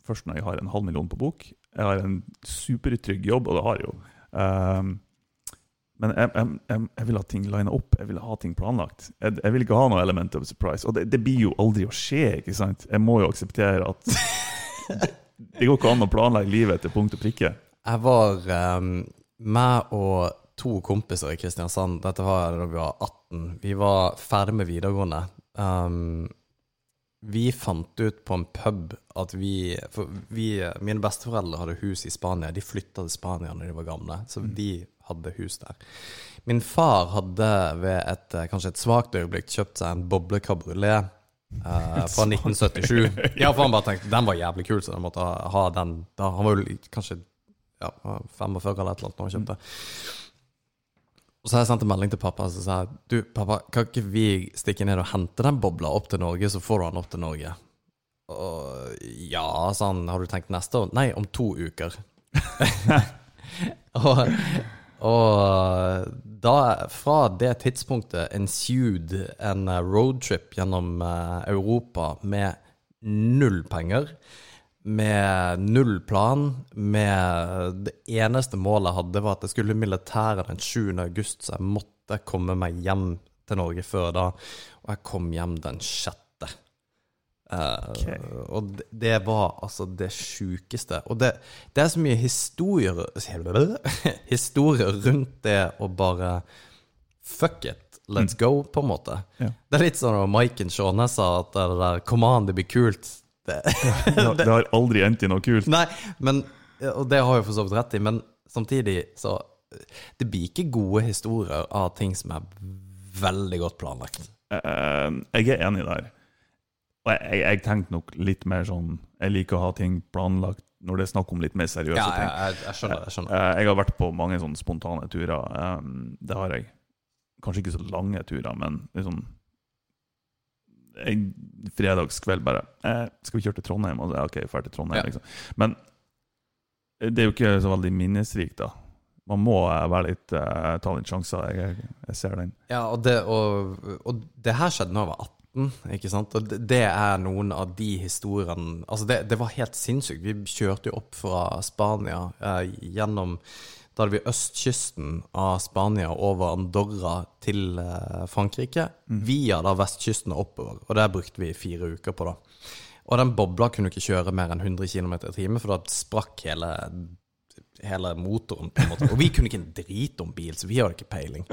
først når jeg har en halv million på bok Jeg har en supertrygg jobb, og det har jeg jo. Um, men jeg, jeg, jeg, vil ha ting lina opp, jeg vil ha ting planlagt. Jeg, jeg vil ikke ha noe element of surprise. Og det, det blir jo aldri å skje, ikke sant? Jeg må jo akseptere at det, det går ikke an å planlegge livet til punkt og prikke. Jeg var um, meg og to kompiser i Kristiansand. Dette var da vi var 18. Vi var ferdig med videregående. Um, vi fant ut på en pub at vi vi, mine besteforeldre hadde hus i Spania. De flytta til Spania når de var gamle, så de hadde hus der. Min far hadde ved et, eh, kanskje et svakt øyeblikk kjøpt seg en boblekabriolet eh, fra 1977. Ja, for han bare tenkte den var jævlig kul, så han måtte ha, ha den da. Han var jo kanskje ja, 45 eller et eller annet når han kjøpte. Og så har jeg sendt en melding til pappa som sa du, pappa, kan ikke vi stikke ned og hente den bobla opp til Norge, så får du den opp til Norge? Og ja, sa han, har du tenkt neste år? Nei, om to uker. og, og da, fra det tidspunktet ensued en roadtrip gjennom eh, Europa med null penger med null plan. Med det eneste målet jeg hadde, var at jeg skulle i militæret den 7. august, så jeg måtte komme meg hjem til Norge før da. Og jeg kom hjem den 6. Okay. Uh, Og det, det var altså det sjukeste. Og det, det er så mye historier Historier rundt det å bare Fuck it, let's go, på en måte. Ja. Det er litt sånn når Maiken Sjånes sa at det der Come on, det blir kult. Det, Det, det har aldri endt i noe kult. Nei, men Og det har jeg for så vidt rett i, men samtidig så Det blir ikke gode historier av ting som er veldig godt planlagt. Eh, jeg er enig der. Og jeg, jeg, tenkte nok litt mer sånn Jeg liker å ha ting planlagt når det er snakk om litt mer seriøse Ja, ting. jeg, jeg, skjønner. Jeg skjønner. Eh, Jeg har vært på mange sånne spontane turer. eh, Det har jeg. Kanskje ikke så lange turer, men liksom en fredagskveld bare eh, Skal vi kjøre til Trondheim? Og så, OK, drar til Trondheim, Ja. liksom. Men det er jo ikke så veldig minnesrikt, da. Man må eh, litt, eh, ta litt sjanser. Jeg, jeg ser den. Ja, og det, og, og det her skjedde da jeg var 18, ikke sant? Og det, det er noen av de historiene Altså, det, det var helt sinnssykt. Vi kjørte jo opp fra Spania eh, gjennom Da hadde vi østkysten av Spania over Andorra til eh, Frankrike. Via da vestkysten og oppover. Og det brukte vi fire uker på, da. Og den bobla kunne ikke kjøre mer enn 100 km i timen, for da sprakk hele hele motoren. på en måte. Og vi kunne ikke en drit om bil, så vi hadde ikke peiling.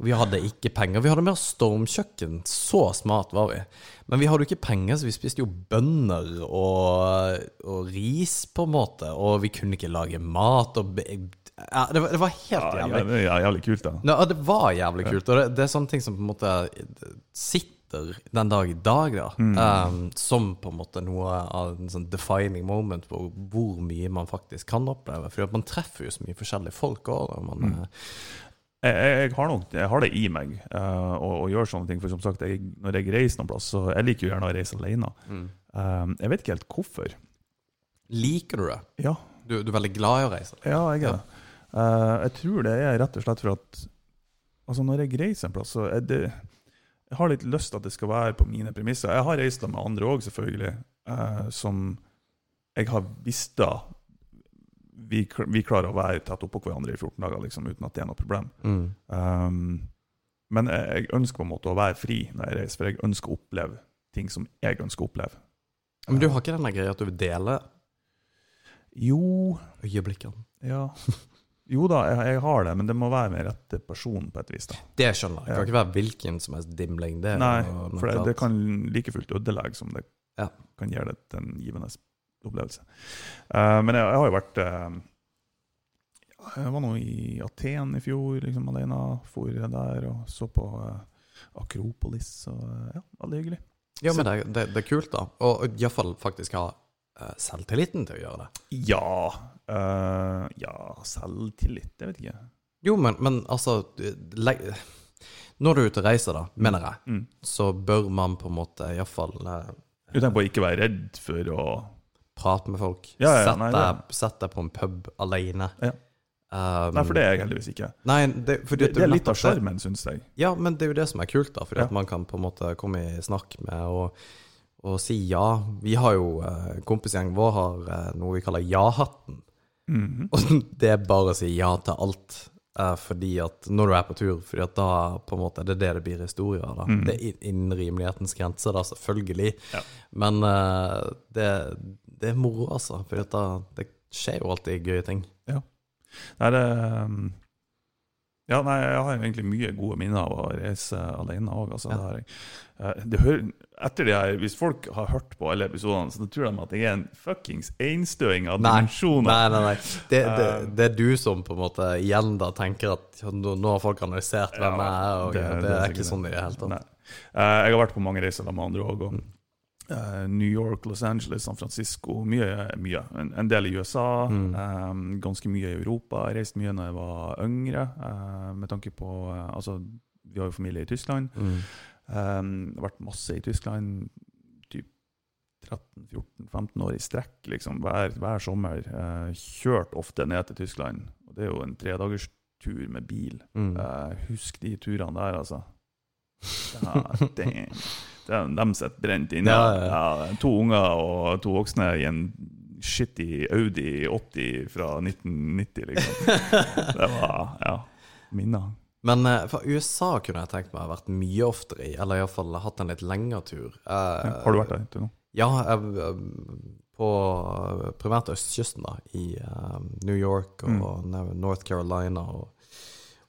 Og vi hadde ikke penger. Vi hadde mer stormkjøkken. Så smart var vi. Men vi hadde jo ikke penger, så vi spiste jo bønner og, og ris, på en måte. Og vi kunne ikke lage mat. Og ja, det, var, det var helt Ja, jævlig. Ja, jævlig kult, da. Ja, det var jævlig kult. Og det, det er sånne ting som på en måte sitter den dag i dag, da. Um, som på en måte noe av en sånn defining moment på hvor mye man faktisk kan oppleve. For man treffer jo så mye forskjellige folk òg. Man, eh, Jeg, jeg, har nok, jeg har det i meg uh, å, å gjøre sånne ting. For som sagt, jeg, når jeg reiser noen plass, så jeg liker jo gjerne å reise alene. Eh, jeg vet ikke helt hvorfor. Liker du det? Ja, Du, du er veldig glad i å reise? ja jeg er det. Eh, jeg tror det er rett og slett for at altså når jeg reiser en plass, så er det Jeg har litt lyst til at det skal være på mine premisser. Jeg har reist med andre òg, selvfølgelig, uh, som jeg har visst da vi, vi klarer å være tett oppå hverandre i 14 dager liksom, uten at det er noe problem. Mm. Um, men jeg, jeg ønsker på en måte å være fri når jeg reiser, for jeg ønsker å oppleve ting som jeg ønsker å oppleve. Men du har ikke den greia at du vil dele Jo, øyeblikkene? ja Jo da, jeg, jeg har det, men det må være med rette person på et vis. da. Det skjønner jeg. Det kan ikke være hvilken som helst dimling. Det Nei, for det, det kan like fullt ødelegge som det Ja. kan gjøre det til en givende opplevelse. Uh, men jeg, jeg har jo vært uh, Jeg var nå i Aten i fjor liksom alene. For der og så på uh, Akropolis. Og, ja, veldig hyggelig. Ja, men det, det, det er kult, da. Og iallfall faktisk ha selvtilliten til å gjøre det. Ja eh, Ja, selvtillit, jeg vet ikke. Jo, men, men altså Når du er ute og reiser, da, mener jeg, Mm. så bør man på en måte iallfall uh, Du tenker på å ikke være redd for å prate med folk. Ja, ja, Sett deg, sett deg på en pub alene. Ja. Um, Nei, for det er jeg heldigvis ikke. Nei, det, fordi Det, det er litt av sjarmen, syns jeg. Ja, men det er jo det som er kult, da. Fordi Ja. at man kan på en måte komme i snakk med og, og si ja. Vi har jo eh, Kompisgjengen vår har eh, noe vi kaller ja-hatten. Mhm. Og det er bare å si ja til alt. eh, fordi at når du er på tur, fordi at da på en måte er det det det blir historier av. Mhm. Det er innen rimelighetens grenser, da, selvfølgelig. Ja. Men uh, det, det er moro, altså. For da, det skjer jo alltid gøye ting. Nei, det Ja, nei, jeg har egentlig mye gode minner av å reise alene òg. Altså, Ja. det. Eh, det etter det her, Hvis folk har hørt på alle episodene, så tror de at jeg er en fuckings einstøing av dimensjoner. Nei, nei, nei. Det, det, Um, det er du som på en måte igjen da tenker at nå, har folk analysert hvem jeg er, og det, det, er ikke sånn i det hele tatt. Eh, jeg har vært på mange reiser med andre òg. eh, New York, Los Angeles, San Francisco. Mye. mye. En, en del i USA. Mm. Um, ganske mye i Europa. Jeg reiste mye da jeg var yngre. uh, med tanke på uh, Altså, vi har jo familie i Tyskland. Mm. Um, har vært masse i Tyskland. Typ 13-14-15 år i strekk, liksom, hver, hver sommer. Eh, kjørt ofte ned til Tyskland. Og det er jo en tredagerstur med bil. Mm. Eh, husk de turene der, altså. Ja, damn. De, sitter brent inne. Ja, ja, Ja, to unger og to voksne i en shitty Audi 80 fra 1990, liksom. Det var ja, minner. Men eh, for USA kunne jeg tenkt meg å ha vært mye oftere i, eller iallfall hatt en litt lengre tur. Eh, Har du vært der til nå? Ja, jeg, eh, på primært østkysten, da. I eh, New York og mm. North Carolina og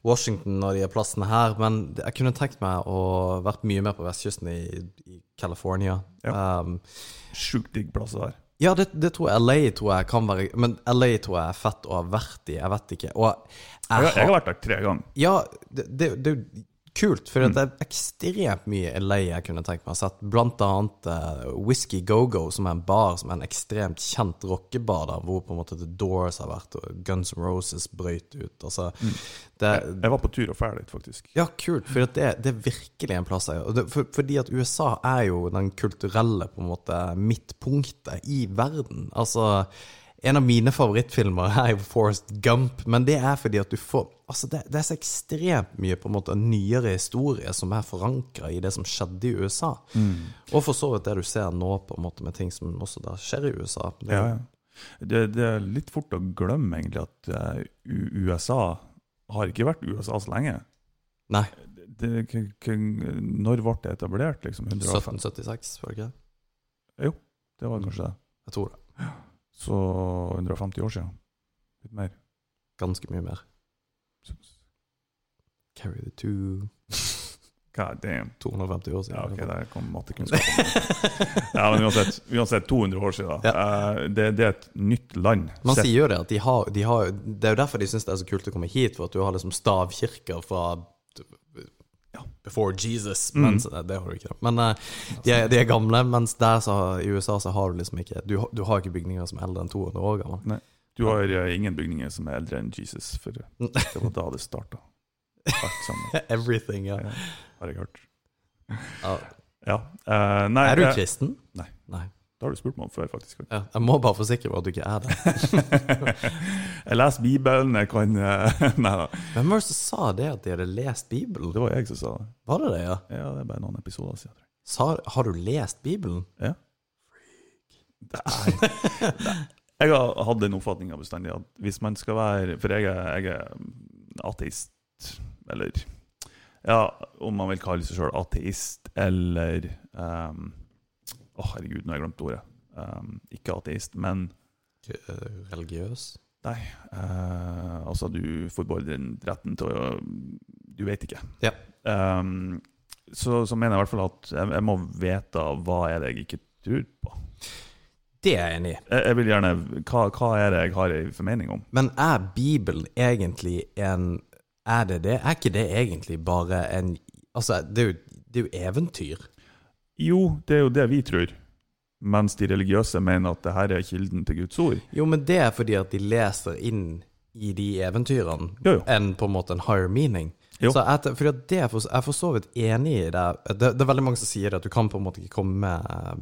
Washington og de plassene her. Men jeg kunne tenkt meg å vært mye mer på vestkysten i, i California. Um, Sjukt digg plass der. ja, det, det tror jeg LA tror jeg kan være Men LA tror jeg er fett å ha vært i. Jeg vet ikke. Og Jeg, har- jeg har vært der tre ganger. ja, det, det, det er kult, for det er ekstremt mye LA jeg kunne tenkt meg å sett. Blant annet uh, Whisky Go-Go, som er en bar som er en ekstremt kjent rockebar, der, hvor på en måte The Doors har vært, og Guns N' Roses brøyt ut. Altså, det, Jeg var på tur og ferdig, faktisk. ja, kult, for det, det er virkelig en plass jeg det, for, Fordi at USA er jo den kulturelle på en måte midtpunktet i verden. Altså, en av mine favorittfilmer er jo Forrest Gump, men det er fordi at du får Altså, det, det er så ekstremt mye på en måte nyere historie som er forankra i det som skjedde i USA. Og for så vidt det du ser nå, på en måte med ting som også da skjer i USA. Det, Ja, ja. Det, det er litt fort å glemme egentlig at eh, USA har ikke vært USA så lenge. Nei, Det, når ble det etablert? liksom? 150? 1776, var det ikke det? Det var kanskje det. Jeg tror det. Så 150 år siden. Litt mer. Ganske mye mer. Carry the two God damn. 250 år siden. Ja, ok, der kom mattekunnskapen. ja, men uansett, uansett 200 år siden. Eh, det, det er et nytt land. Man Sett- sier jo det, at de har, de har Det er jo derfor de syns det er så kult å komme hit, for at du har liksom stavkirker fra ja, Before Jesus. Mm. Mens, det har du ikke. Men eh, de, er, de er gamle, mens så, i USA så har du liksom ikke Du, du har ikke bygninger som er eldre enn 200 år gamle. Du har eh, ingen bygninger som er eldre enn Jesus, for det var da det starta. Everything, ja. har jeg hørt. ja. Ja. Uh, nei, Er du kristen? Nei. Nei. Det har du spurt meg om før, faktisk. Ja, jeg må bare forsikre meg at du ikke er det. Jeg leser Bibelen, jeg kan eh, Nei da. Hvem var det som sa det, at de hadde lest Bibelen? Det var jeg som sa det. Var det det, ja? Ja, det er bare noen episoder siden. Sa, har du lest Bibelen? Ja. Freak. Nei. Jeg har hatt den oppfatninga bestandig at hvis man skal være For jeg er, jeg er ateist, eller Ja, om man vil kalle seg sjøl ateist, eller Å, herregud, nå har jeg glemt ordet. Um, ikke ateist, men Eh, Religiøs? Nei. Uh, altså, du forbeholder den retten til å Du vet ikke. Ja. Um, så, så mener jeg i hvert fall at jeg, jeg må vite hva er det jeg ikke tror på. Det er jeg enig i. Jeg, jeg vil gjerne hva, hva er det jeg har en formening om? Men er Bibelen egentlig en Er det det? Er ikke det egentlig bare en Altså, det er jo, det er jo eventyr. Jo, det er jo det vi tror. Mens de religiøse mener at det her er kilden til Guds ord. Jo, men det er fordi at de leser inn i de eventyrene Jo, jo. enn på en måte en higher meaning. Jo. Så jeg, for det er for, jeg er for så vidt enig i det. det. Det er veldig mange som sier at du kan på en måte ikke komme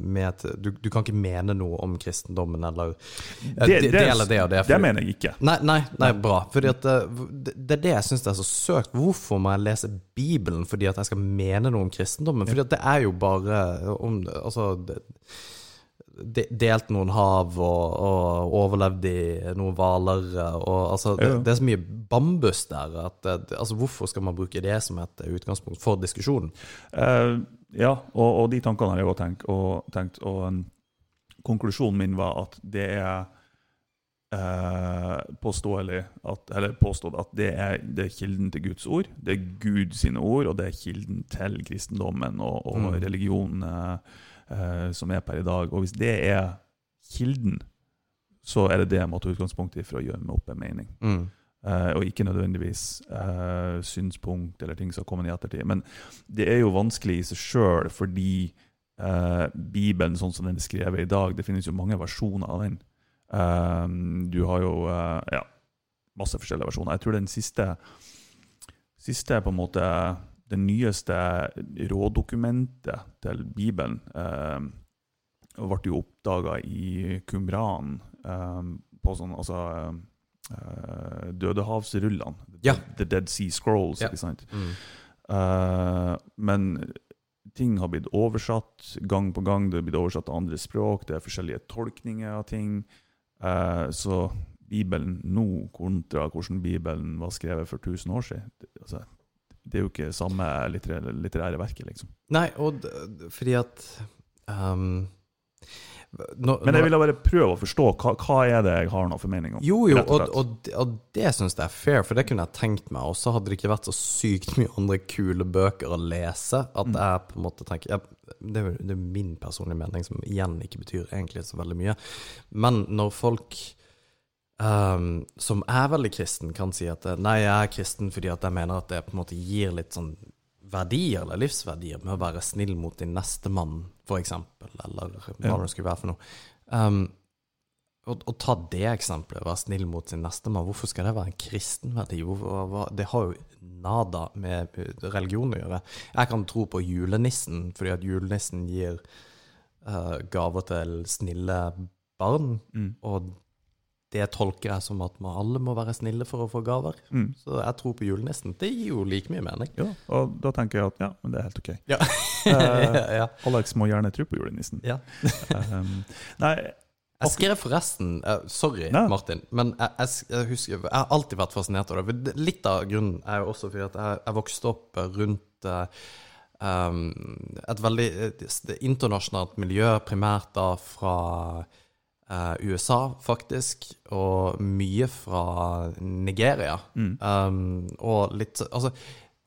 med, et, du, du kan ikke mene noe om kristendommen eller Det, det, dele det og det. det mener jeg ikke. Nei, nei, nei, bra. Fordi at eh, det, det er det jeg syns er så søkt. Hvorfor må jeg lese Bibelen fordi at jeg skal mene noe om kristendommen? Fordi at det er jo bare om Altså det, de, Delt noen hav og, og overlevd i noen hvaler altså det, det er så mye bambus der at altså Hvorfor skal man bruke det som et utgangspunkt for diskusjonen? Uh, ja, og, og de tankene har jeg òg tenkt. Og, tenkt, og en, konklusjonen min var at det er eh, påståelig at, eller påstått at det er, det er kilden til Guds ord. Det er Guds ord, og det er kilden til kristendommen og, og Mm. religionen eh, eh, som er per i dag. Og hvis det er kilden, så er det det jeg må ta utgangspunkt i for å gjøre meg opp en mening. Mm. Eh, og ikke nødvendigvis eh, synspunkt eller ting som kommer i ettertid. Men det er jo vanskelig i seg sjøl, fordi eh, Bibelen sånn som den er skrevet i dag, det finnes jo mange versjoner av den. Eh, du har jo eh, ja, masse forskjellige versjoner. Jeg tror den siste, siste på en måte det nyeste rådokumentet til Bibelen eh, ble jo oppdaga i Qumran eh, på sånn altså eh, Dødehavsrullene. Ja. The Dead Sea Scrolls, Ja. ikke sant? Mm. Eh, men ting har blitt oversatt gang på gang. Det har blitt oversatt til andre språk. Det er forskjellige tolkninger av ting. Eh, så Bibelen nå kontra hvordan Bibelen var skrevet for 1000 år siden, altså, det er jo ikke samme litterære, litterære verket, liksom. Nei, og fordi at um, nå, Men jeg ville bare prøve å forstå hva, hva er det jeg har noe formening om. Jo, jo, og og, og, det syns jeg er fair, for det kunne jeg tenkt meg. Og så hadde det ikke vært så sykt mye andre kule bøker å lese at Mm. jeg på en måte tenker ja, det, er, det er min personlige mening, som igjen ikke betyr egentlig så veldig mye. Men når folk ehm, som er veldig kristen, kan si at eh, nei, jeg er kristen fordi at jeg mener at det på en måte gir litt sånn verdier eller livsverdier med å være snill mot din neste mann, for eksempel, eller hva det skulle være for noe. Um, å ta det eksempelet, være snill mot sin nestemann, hvorfor skal det være en kristen verdi? Det har jo nada med religion å gjøre. Jeg kan tro på julenissen, fordi at julenissen gir uh, gaver til snille barn, Mm. og det tolker jeg som at vi alle må være snille for å få gaver. Mm. Så jeg tror på julenissen. Det gir jo like mye mening. Ja, og da tenker jeg at ja, men det er helt ok. Ja. Eh, ja. Alex må gjerne tro på julenissen. ja. Um, nei, Jeg skrev forresten uh, Sorry, Nei. Martin, men jeg, jeg, jeg husker Jeg har alltid vært fascinert av det. Litt av grunnen er jo også fordi at jeg, jeg vokste opp eh, rundt uh, um, et veldig eh, internasjonalt miljø, primært da fra eh, USA, faktisk, og mye fra Nigeria. mm. Um, og litt Altså,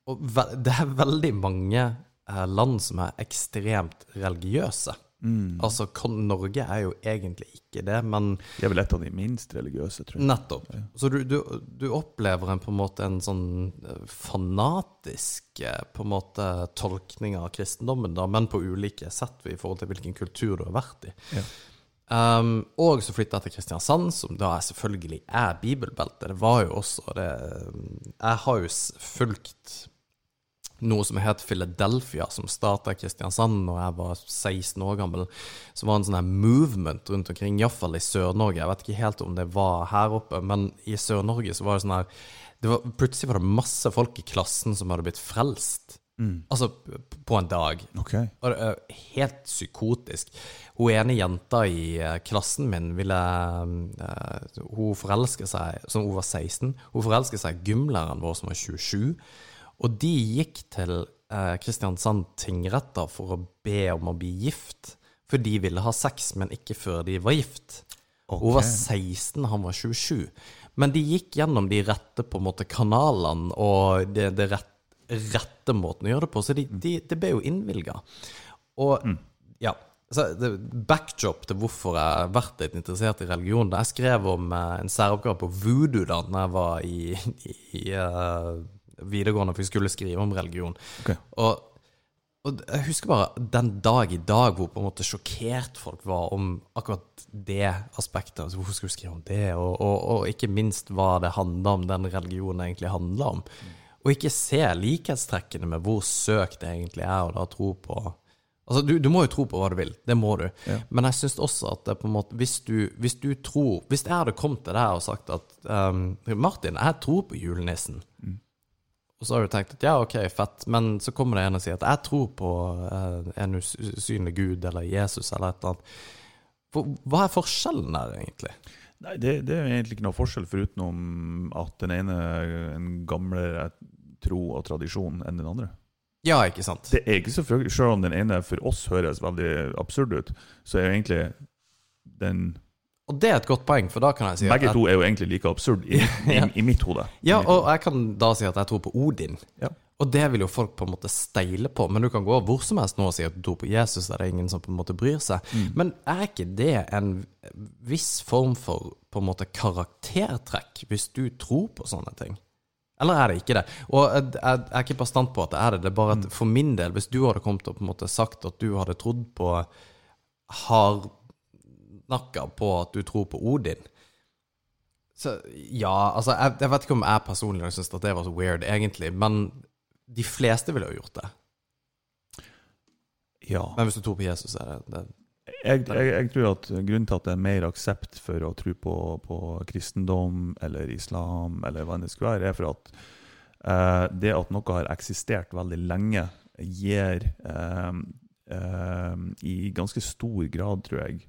og ve det er veldig mange eh, land som er ekstremt religiøse. Mm. Altså, Norge er jo egentlig ikke det, men Det er vel et av de minst religiøse, tror jeg. nettopp. Ja. Så du, du, du opplever en på en måte en sånn eh, fanatisk eh, på en måte tolkning av kristendommen, da, men på ulike sett i forhold til hvilken kultur du har vært i. Ja. Um, og så flytta jeg til Kristiansand, som da er selvfølgelig er bibelbelte. Det var jo også det Jeg har jo fulgt noe som het Philadelphia, som starta i Kristiansand da jeg var 16 år gammel. Så var det en sånn her movement rundt omkring, iallfall i Sør-Norge. Jeg vet ikke helt om det var her oppe, men i Sør-Norge så var det sånn her det var, Plutselig var det masse folk i klassen som hadde blitt frelst. Altså på en dag. Ok. Og det er helt psykotisk. Hun ene jenta i eh, klassen min ville eh, Hun forelsker seg Som hun var 16. Hun forelsker seg gymlæreren vår som var 27. Og de gikk til eh, Kristiansand tingretter for å be om å bli gift. For de ville ha sex, men ikke før de var gift. Hun var 16, han var 27. Men de gikk gjennom de rette på en måte kanalene og det, det rett, rette måten å gjøre det på, så de, de, det ble jo innvilga. Og ja så det, Backdrop til hvorfor jeg har vært litt interessert i religion Jeg skrev om eh, en særoppgave på voodoo da når jeg var i, i, eh, videregående, for vi skulle skrive om religion. Okay. Og, og jeg husker bare den dag i dag hvor på en måte sjokkert folk var om akkurat det aspektet. Altså hvorfor skulle du skrive om det? Og, og, og ikke minst hva det handla om, den religionen egentlig handla om. Og ikke se likhetstrekkene med hvor søkt det egentlig er og da tro på Altså, du, du må jo tro på hva du vil, det må du. Men jeg syns også at det på en måte hvis du, hvis du tror Hvis jeg hadde kommet til deg og sagt at um, Martin, jeg tror på julenissen. Og så har du tenkt at ja, ok, fett, men så kommer det en og sier at jeg tror på uh, en usynlig gud eller Jesus eller et eller annet. For, hva er forskjellen der, egentlig? Nei, det, det er egentlig ikke noe forskjell, foruten at den ene en gamlere tro og tradisjon enn den andre. Ja, ikke sant? Det er ikke selvfølgelig, Selv om den ene for oss høres veldig absurd ut, så er jo egentlig den Og det er et godt poeng, for da kan jeg si Begge at to er jo egentlig like absurd i, i, Ja. i mitt hode. Ja, og jeg kan da si at jeg tror på Odin. Ja. Og det vil jo folk på en måte steile på, men du kan gå hvor som helst nå og si at du tror på Jesus, der det er ingen som på en måte bryr seg. Men er ikke det en viss form for på en måte karaktertrekk, hvis du tror på sånne ting? Eller er det ikke det? Og jeg jeg er ikke bastant på at det er det, det er bare at for min del, hvis du hadde kommet og på en måte sagt at du hadde trodd på hardnakka på at du tror på Odin, så ja, altså jeg, jeg vet ikke om jeg personlig syns at det var så weird, egentlig, men de fleste ville jo gjort det. Ja. Men hvis du tror på Jesus, er det, det Jeg, jeg, jeg tror at grunnen til at det er mer aksept for å tro på, på kristendom eller islam, eller hva enn det skulle være, er for at eh, det at noe har eksistert veldig lenge, gir eh, eh, i ganske stor grad, tror jeg,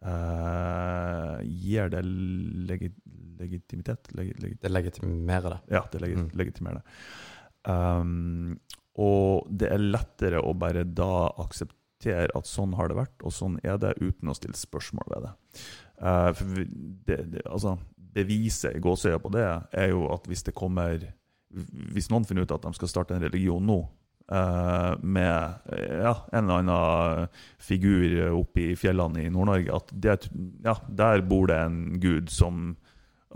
eh, gir det legi, legitimitet legi, legit det legitimerer det. Ja, det legi, Mm. legitimerer det. Um, og det er lettere å bare da akseptere at sånn har det vært, og sånn er det, uten å stille spørsmål ved det. Uh, for det, det altså, beviset i gåseøya på det er jo at hvis det kommer Hvis noen finner ut at de skal starte en religion nå, uh, med ja, en eller annen figur oppe i fjellene i Nord-Norge, at det, ja, der bor det en gud som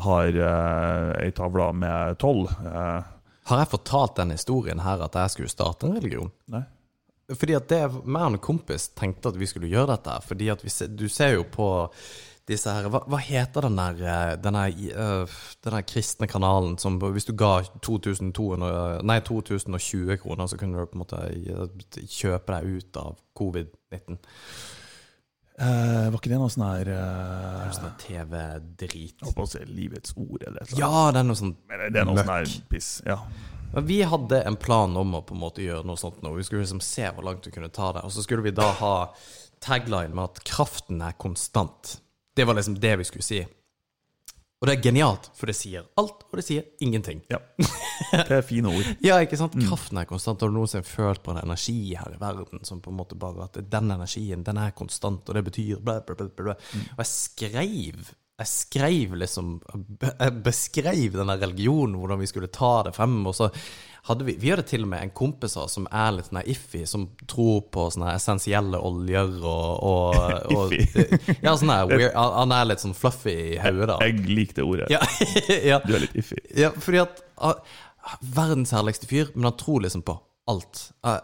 har uh, ei tavle med tolv. Uh, Har jeg fortalt den historien her at jeg skulle starte en religion? nei. Fordi at det, meg og en kompis tenkte at vi skulle gjøre dette. Fordi at vi, du ser jo på disse her Hva, hva heter den der, eh, den der, eh, den der kristne kanalen som Hvis du ga 2200, nei, 2020 kroner, så kunne du på en måte eh, kjøpe deg ut av covid-19. Uh, var ikke det noe sånn her uh, Sånn TV-drit. Holdt på å si livets ord, eller noe sånt. Ja, det er noe sånn Men det er noe møkk. sånn her piss. Ja. Men vi hadde en plan om å på en måte gjøre noe sånt nå. Vi skulle liksom se hvor langt vi kunne ta det. Og så skulle vi da ha tagline med at kraften er konstant. Det var liksom det vi skulle si. Og det er genialt, for det sier alt, og det sier ingenting. ja. Det er fine ord. Ja, ikke sant? Kraften er konstant. Har du noensinne følt på en energi her i verden som på en måte bare at den energien, den er konstant, og det betyr bla, bla, bla, bla. bla. Og jeg skrev jeg skrev liksom Jeg beskrev denne religionen, hvordan vi skulle ta det frem. Og så hadde vi Vi hadde til og med en kompis av som er litt sånn iffy, som tror på sånne essensielle oljer og, og, og Ja, sånn her weird Han er litt sånn fluffy i hodet, Jeg, Jeg liker det ordet. Ja, ja. Du er litt iffy. Ja, fordi at ah, Verdens herligste fyr, men han tror liksom på alt. Ah,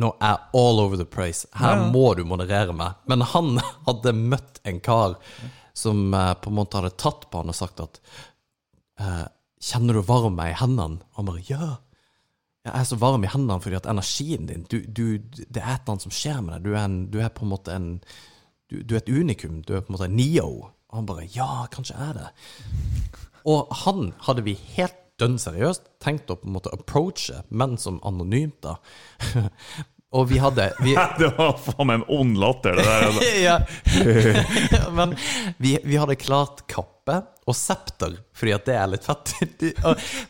Nå er all over the place. Her ja. må du moderere meg. Men han hadde møtt en kar som eh, på en måte hadde tatt på han og sagt at eh, Kjenner du varme i hendene? Og han bare ja. jeg er så varm i hendene fordi at energien din du, du, Det er et eller annet som skjer med deg. Du er, en, du er på en måte en du, du er et unikum. Du er på en måte en neo. Og han bare Ja, kanskje er det. Og han hadde vi helt dønn seriøst tenkt å på en måte approache, men som anonymt, da. Og vi hadde vi, Det var faen meg en ond latter, det der. altså. ja. Men vi, vi hadde klart kappe og septer, fordi at det er litt fett.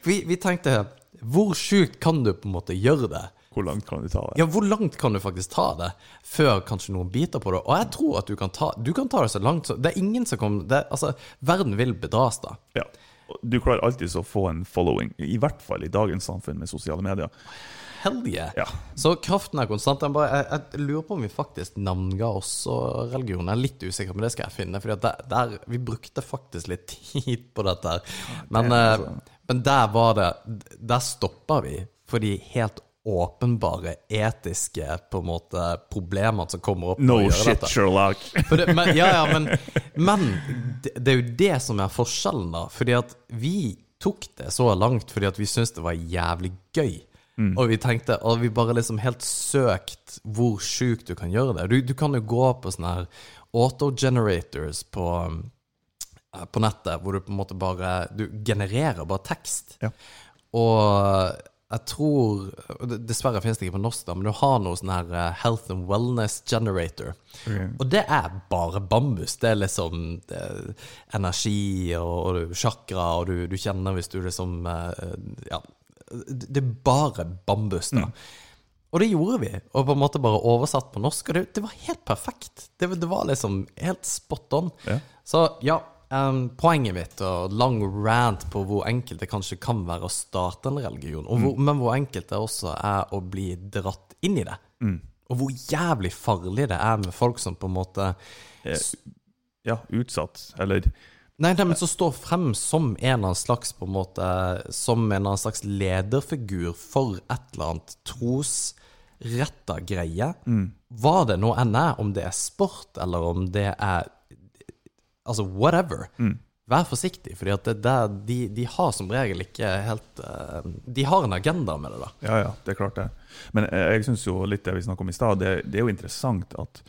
Vi, vi tenkte Hvor sjukt kan du på en måte gjøre det? Hvor langt kan du ta det? Ja, hvor langt kan du faktisk ta det før kanskje noen biter på det? Og jeg tror at du kan ta, du kan ta det så langt så Det er ingen som kommer det, Altså, verden vil bedras da. Ja. Du klarer alltid å få en following, i hvert fall i dagens samfunn med sosiale medier. Hell yeah. Ja. Så kraften er konstant. Jeg, bare, jeg, jeg lurer på om vi faktisk navnga også religion. Jeg er litt usikker, men det skal jeg finne. For der, der, vi brukte faktisk litt tid på dette. her. Men, det er eh, men der var det Der stoppa vi. For de helt åpenbare etiske på en måte problemene som kommer opp. No shit, dette. Sherlock. Det, men, ja, ja, men, men det, det er jo det som er forskjellen, da. Fordi at vi tok det så langt fordi at vi syntes det var jævlig gøy. Og vi tenkte, og vi bare liksom helt søkt hvor sjukt du kan gjøre det. Du, du kan jo gå på sånne her autogenerators på, eh, på nettet, hvor du på en måte bare Du genererer bare tekst. Ja. Og jeg tror Dessverre finnes det ikke på norsk, da, men du har noe sånn her eh, Health and Wellness Generator. Okay. Og det er bare bambus. Det er liksom det er energi og, og chakra, og du, du kjenner hvis du liksom eh, Ja. Det er bare bambus, da. Og det gjorde vi, og på en måte bare oversatt på norsk. Og det, det var helt perfekt. Det, det var liksom helt spot on. Ja. Så ja, um, poenget mitt, og lang rant på hvor enkelt det kanskje kan være å starte en religion, hvor, men hvor enkelt det også er å bli dratt inn i det. Og hvor jævlig farlig det er med folk som på en måte Ja, utsatt. Eller Nei, nei, men som står frem som en eller annen slags på en måte Som en eller annen slags lederfigur for et eller annet trosretta greie. Hva det nå enn er, om det er sport, eller om det er Altså whatever. Vær forsiktig, der, de, de har som regel ikke helt eh, De har en agenda med det, da. Ja, ja, det er klart det. Men jeg, jeg syns jo litt det vi snakka om i stad, det, det er jo interessant at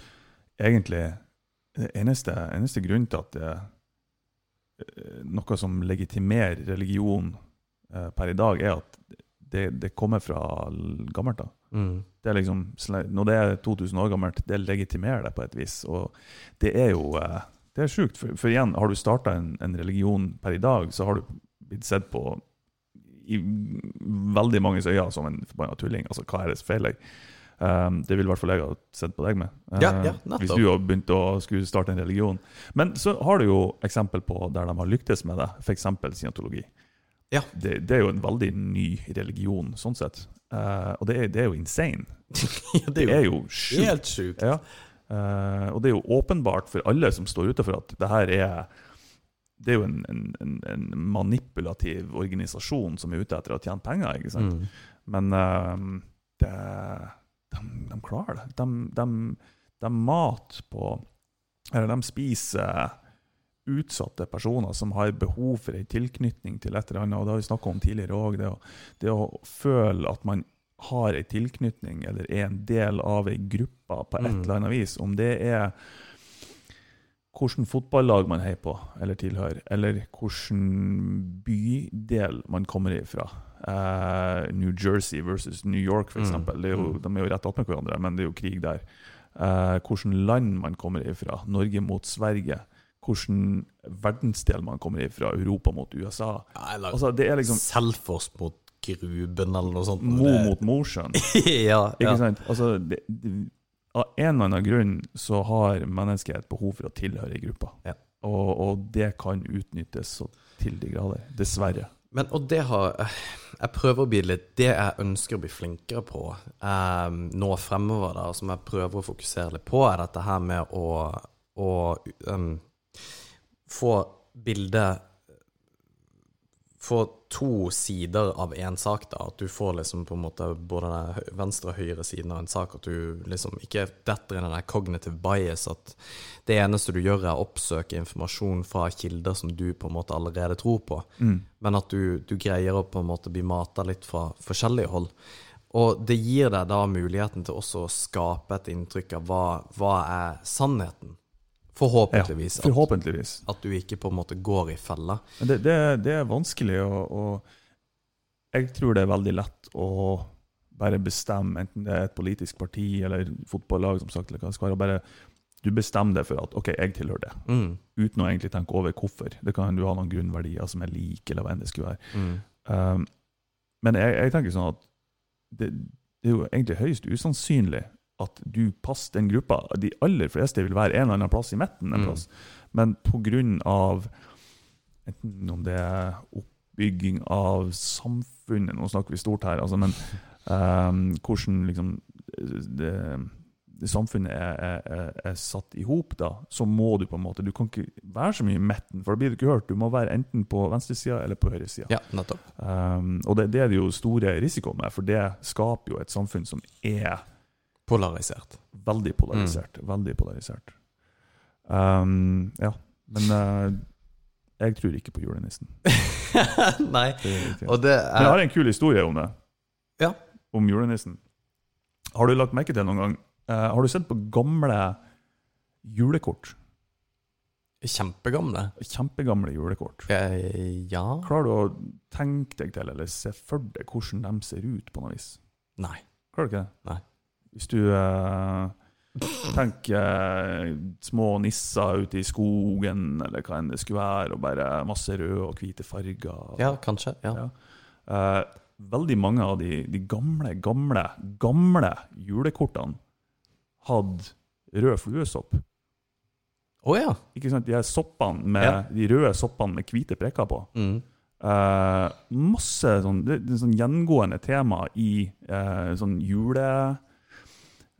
egentlig det eneste, eneste grunnen til at det eh, noe som legitimerer religion eh, per i dag, er at det, det kommer fra gammelt da. Mm. Det liksom, når det er 2000 år gammelt, det legitimerer det på et vis. Og det er jo eh, det er sjukt. For, for igjen, har du starta en, en religion per i dag, så har du blitt sett på i veldig manges øyne som en forbanna tulling. Altså, hva er det som feiler deg? Um, det vil i hvert fall jeg ha sett på deg med. Uh, ja, ja, hvis du har begynt å skulle starte en religion. Men så har du jo eksempel på der de har lyktes med det, f.eks. scientologi. Ja. Det, det er jo en veldig ny religion, sånn sett. Uh, og det er, det er jo insane. det Det er jo sjukt. sjukt. Ja. Uh, og det er jo åpenbart for alle som står utenfor at det her er det er jo en, en, en, en manipulativ organisasjon som er ute etter å tjene penger. ikke sant? Mm. Men uh, det, de, de klarer det. De, de, de mater på Eller de spiser utsatte personer som har behov for en tilknytning til et eller annet. og Det har vi snakka om tidligere òg. Det, det å føle at man har en tilknytning eller er en del av ei gruppe på et Mm. eller annet vis. Om det er hvilket fotballag man heier på eller tilhører, eller hvilken bydel man kommer ifra. Eh, New Jersey versus New York, f.eks. Mm. Er jo, de er jo rett attmed hverandre, men det er jo krig der. Uh, hvilket land man kommer ifra. Norge mot Sverige. Hvilken verdensdel man kommer ifra. Europa mot USA. Ja, eller Altså, det er liksom Selfoss mot Gruben, eller noe sånt. Mo mot Mosjøen. ja, Ikke ja. sant? Altså, det, det, av en eller annen grunn så har mennesket et behov for å tilhøre i gruppe. Ja. Og, og det kan utnyttes så til de grader. Dessverre. Men, og det har Jeg prøver å bli litt Det jeg ønsker å bli flinkere på eh, nå fremover, da, som jeg prøver å fokusere litt på, er dette her med å, å um, få bildet få to sider av én sak, da. At du får liksom på en måte både den venstre og høyre siden av en sak. At du liksom ikke detter i den der bias. At det eneste du gjør, er å oppsøke informasjon fra kilder som du på en måte allerede tror på. Men at du, du greier å på en måte bli mata litt fra forskjellige hold. Og det gir deg da muligheten til også å skape et inntrykk av hva, hva er sannheten. Forhåpentligvis. Ja, Forhåpentligvis. at du ikke på en måte går i fella. Men det, det, det er vanskelig, og, og jeg tror det er veldig lett å bare bestemme, enten det er et politisk parti eller fotballag, som sagt, eller hva det skal være. bare Du bestemmer deg for at OK, jeg tilhører det, Mm, uten å egentlig tenke over hvorfor. Det kan du ha noen grunnverdier som er like, eller hva enn det skulle være. mm, Um, men jeg, jeg tenker sånn at det, det er jo egentlig høyst usannsynlig at du passer den gruppa. De aller fleste vil være en eller annen plass i midten. en Mm. Men på grunn av enten om det er oppbygging av samfunnet Nå snakker vi stort her, altså, men um, hvordan liksom det samfunnet er, er, er, er satt i hop, så må du på en måte Du kan ikke være så mye i midten, for da blir du ikke hørt. Du må være enten på venstresida eller på høyresida. Ja, nettopp. Um, og det, det er det jo store risiko med, for det skaper jo et samfunn som er Polarisert. veldig polarisert. Veldig polarisert. Um, ja, men uh, jeg tror ikke på julenissen. Nei. Det. Og det Men jeg er har en kul historie om det. Ja. Om julenissen. Har du lagt merke til noen gang Har du sett på gamle julekort? kjempegamle. Kjempegamle julekort. Eh, Ja Klarer du å tenke deg til, eller se for deg hvordan de ser ut på noe vis? Nei. Klarer du ikke det? Nei. Hvis du eh, tenker eh, små nisser ute i skogen, eller hva enn det skulle være, og bare masse røde og hvite farger. Ja, kanskje. Ja. Ja. Eh, veldig mange av de, de gamle, gamle, gamle julekortene hadde rød fluesopp. Å ja. Ikke sant? De her soppene med, Ja. de røde soppene med hvite prikker på. Mm. Eh, masse sånn, det, det sånn gjengående tema i eh, sånn jule...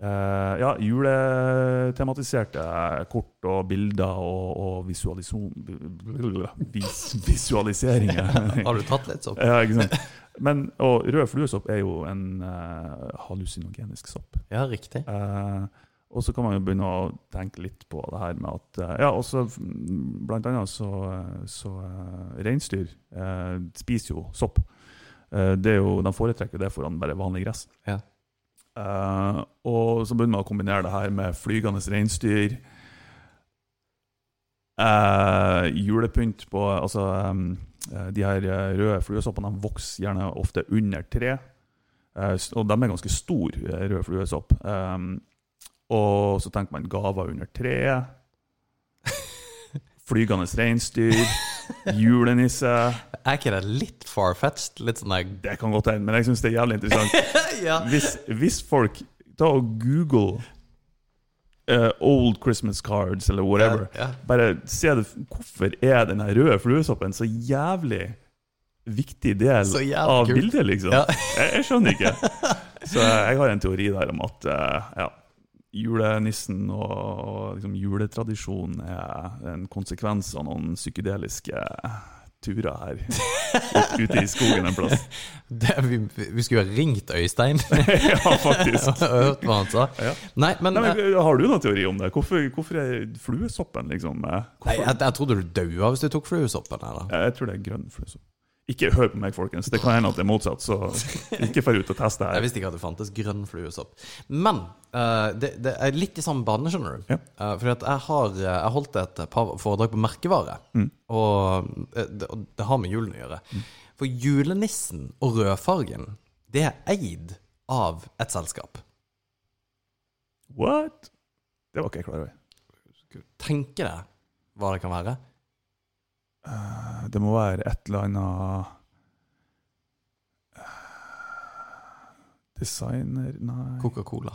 eh, ja, juletematiserte kort og bilder og, og visualisjon, vis, visualiseringer. Har du tatt litt sånn? ja, ikke sant? Men, og rød fluesopp er jo en uh, hallusinogenisk sopp. Ja, riktig. Uh, og så kan man jo begynne å tenke litt på det her med at uh, Ja, også blant annet så, så Reinsdyr spiser jo sopp. Det er jo, de foretrekker det foran bare vanlig gress. Ja. Og så begynner man å kombinere det her med flygende reinsdyr. Julepynt på Altså eh, De her eh, røde fluesoppene vokser gjerne ofte under tre. Eh, og de er ganske store, eh, røde fluesopp. Og så tenker man gaver under treet. Flygende reinsdyr. Julenisse. Er ikke det litt far-fetched? Litt sånn jeg Det kan godt hende, men jeg syns det er jævlig interessant. Ja. Hvis, hvis folk Ta og google eh, old Christmas cards eller whatever, Ja, ja. bare se det, hvorfor er den røde fluesoppen så jævlig viktig del jævlig av kult. bildet, liksom? Ja. jeg, jeg skjønner ikke. Så jeg har en teori der om at uh, ja, julenissen og, og liksom, juletradisjonen er en konsekvens av noen psykedeliske turer her ut, ute i skogen en plass. Det, vi, vi skulle ha ringt Øystein ja, faktisk. og hørt hva han sa. Ja. Nei, men, Nei, eh, men, har du noen teori om det? Hvorfor, hvorfor er fluesoppen liksom eh, nei, jeg, jeg trodde du daua hvis du tok fluesoppen. her, da. Jeg tror det er grønn fluesopp. Ikke hør på meg, folkens. Det kan hende at det er motsatt, så ikke dra ut og test det Jeg visste ikke at det fantes grønn fluesopp. Men uh, det, det er litt i samme bane, skjønner du. Ja. Uh, fordi at jeg har eh, jeg holdt et par foredrag på merkevare, Mm. og, det, og det har med julen å gjøre. For julenissen og rødfargen, det er eid av et selskap. What? Det var ikke jeg klar over. Tenke deg hva det kan være. Eh, Det må være et eller annet eh, Designer Nei, Coca-Cola.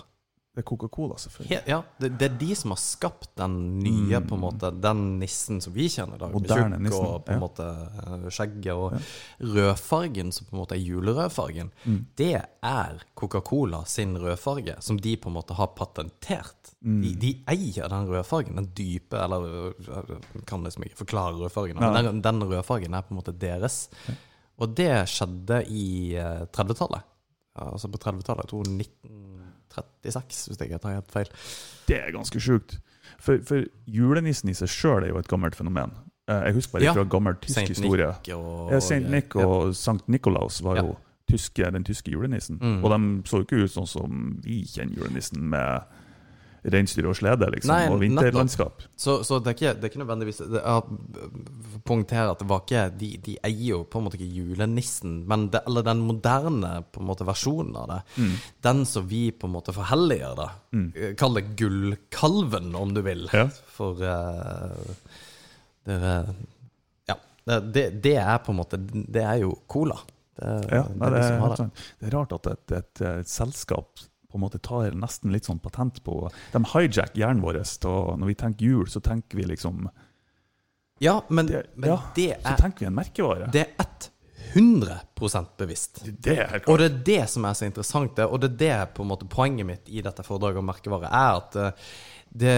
Det er Coca-Cola, selvfølgelig. Ja, det, det er de som har skapt den nye, Mm. på en måte, den nissen som vi kjenner i dag. med Moderne tjukk nissen, Og på en ja. måte eh, skjegget og Ja. rødfargen, som på en måte er julerødfargen, Mm. det er Coca-Cola sin rødfarge, som de på en måte har patentert. Mm. De, de eier den rødfargen, den dype Eller jeg kan liksom ikke forklare rødfargen, men den, den rødfargen er på en måte deres. Og det skjedde i eh, 30-tallet. Altså på 30-tallet. Jeg tror 1936, hvis jeg ikke tar helt feil. Det er ganske sjukt. For, for julenissen i seg sjøl er jo et gammelt fenomen. Eh, Jeg husker bare Ja. fra gammel tysk Saint historie. Og Ja, Saint Nick ja. og Sankt Nikolaus var Ja. jo tyske, den tyske julenissen. Mm. Og de så jo ikke ut sånn som vi kjenner julenissen, med reinsdyr og slede liksom, Nei, og vinterlandskap. Så, så det, er ikke, det er ikke nødvendigvis det er, Poengtere at det var ikke de, de eier jo på en måte ikke julenissen, men det, eller den moderne på en måte versjonen av det. Mm. Den som vi på en måte forhelliger, da. Mm. Kall det gullkalven, om du vil. Ja. For uh, dere Ja. Det, det, er på en måte Det er jo cola. Det, Ja, det, er, det, er, det er rart at et, et, et selskap på en måte tar nesten litt sånn patent på De hijacker hjernen vår. Når vi tenker jul, så tenker vi liksom Ja, men, det, men ja, det Så er tenker vi en merkevare. Det er 100 bevisst. Det er Og det er det som er så interessant, og det er det på en måte poenget mitt i dette foredraget om merkevare, er at eh, det,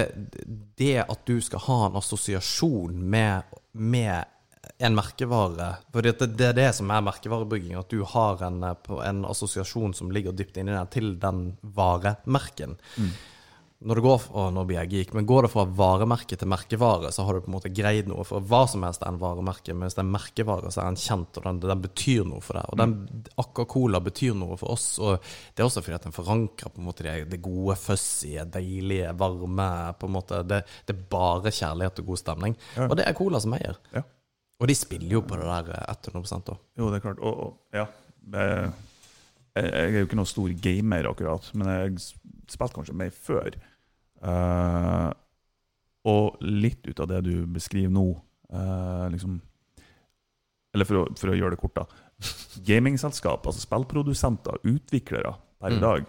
det at du skal ha en assosiasjon med, med en merkevare For det, det er det som er merkevarebygging, at du har en, eh, en assosiasjon som ligger dypt inni deg, til den varemerken. Når det går, å, nå blir jeg geek, men går det fra varemerke til merkevare, så har du på en måte greid noe. For hva som helst er en varemerke, men hvis det er en merkevare, så er den kjent, og den, den betyr noe for deg. Og den Aqua Cola betyr noe for oss, og det er også fordi at den forankrer på en måte det, det gode, fussy, deilige, varme på en måte. Det, det er bare kjærlighet og god stemning. Ja. Og det er Cola som eier. Ja. Og de spiller jo på det der eh, 100 da. Jo, det er klart. Og, og ja. Jeg, jeg er jo ikke noen stor gamer, akkurat, men jeg spilte kanskje mer før. Uh, og litt ut av det du beskriver nå, uh, liksom Eller for å, for å gjøre det kort, da. Gamingselskap, altså spillprodusenter, utviklere per i Mm. dag,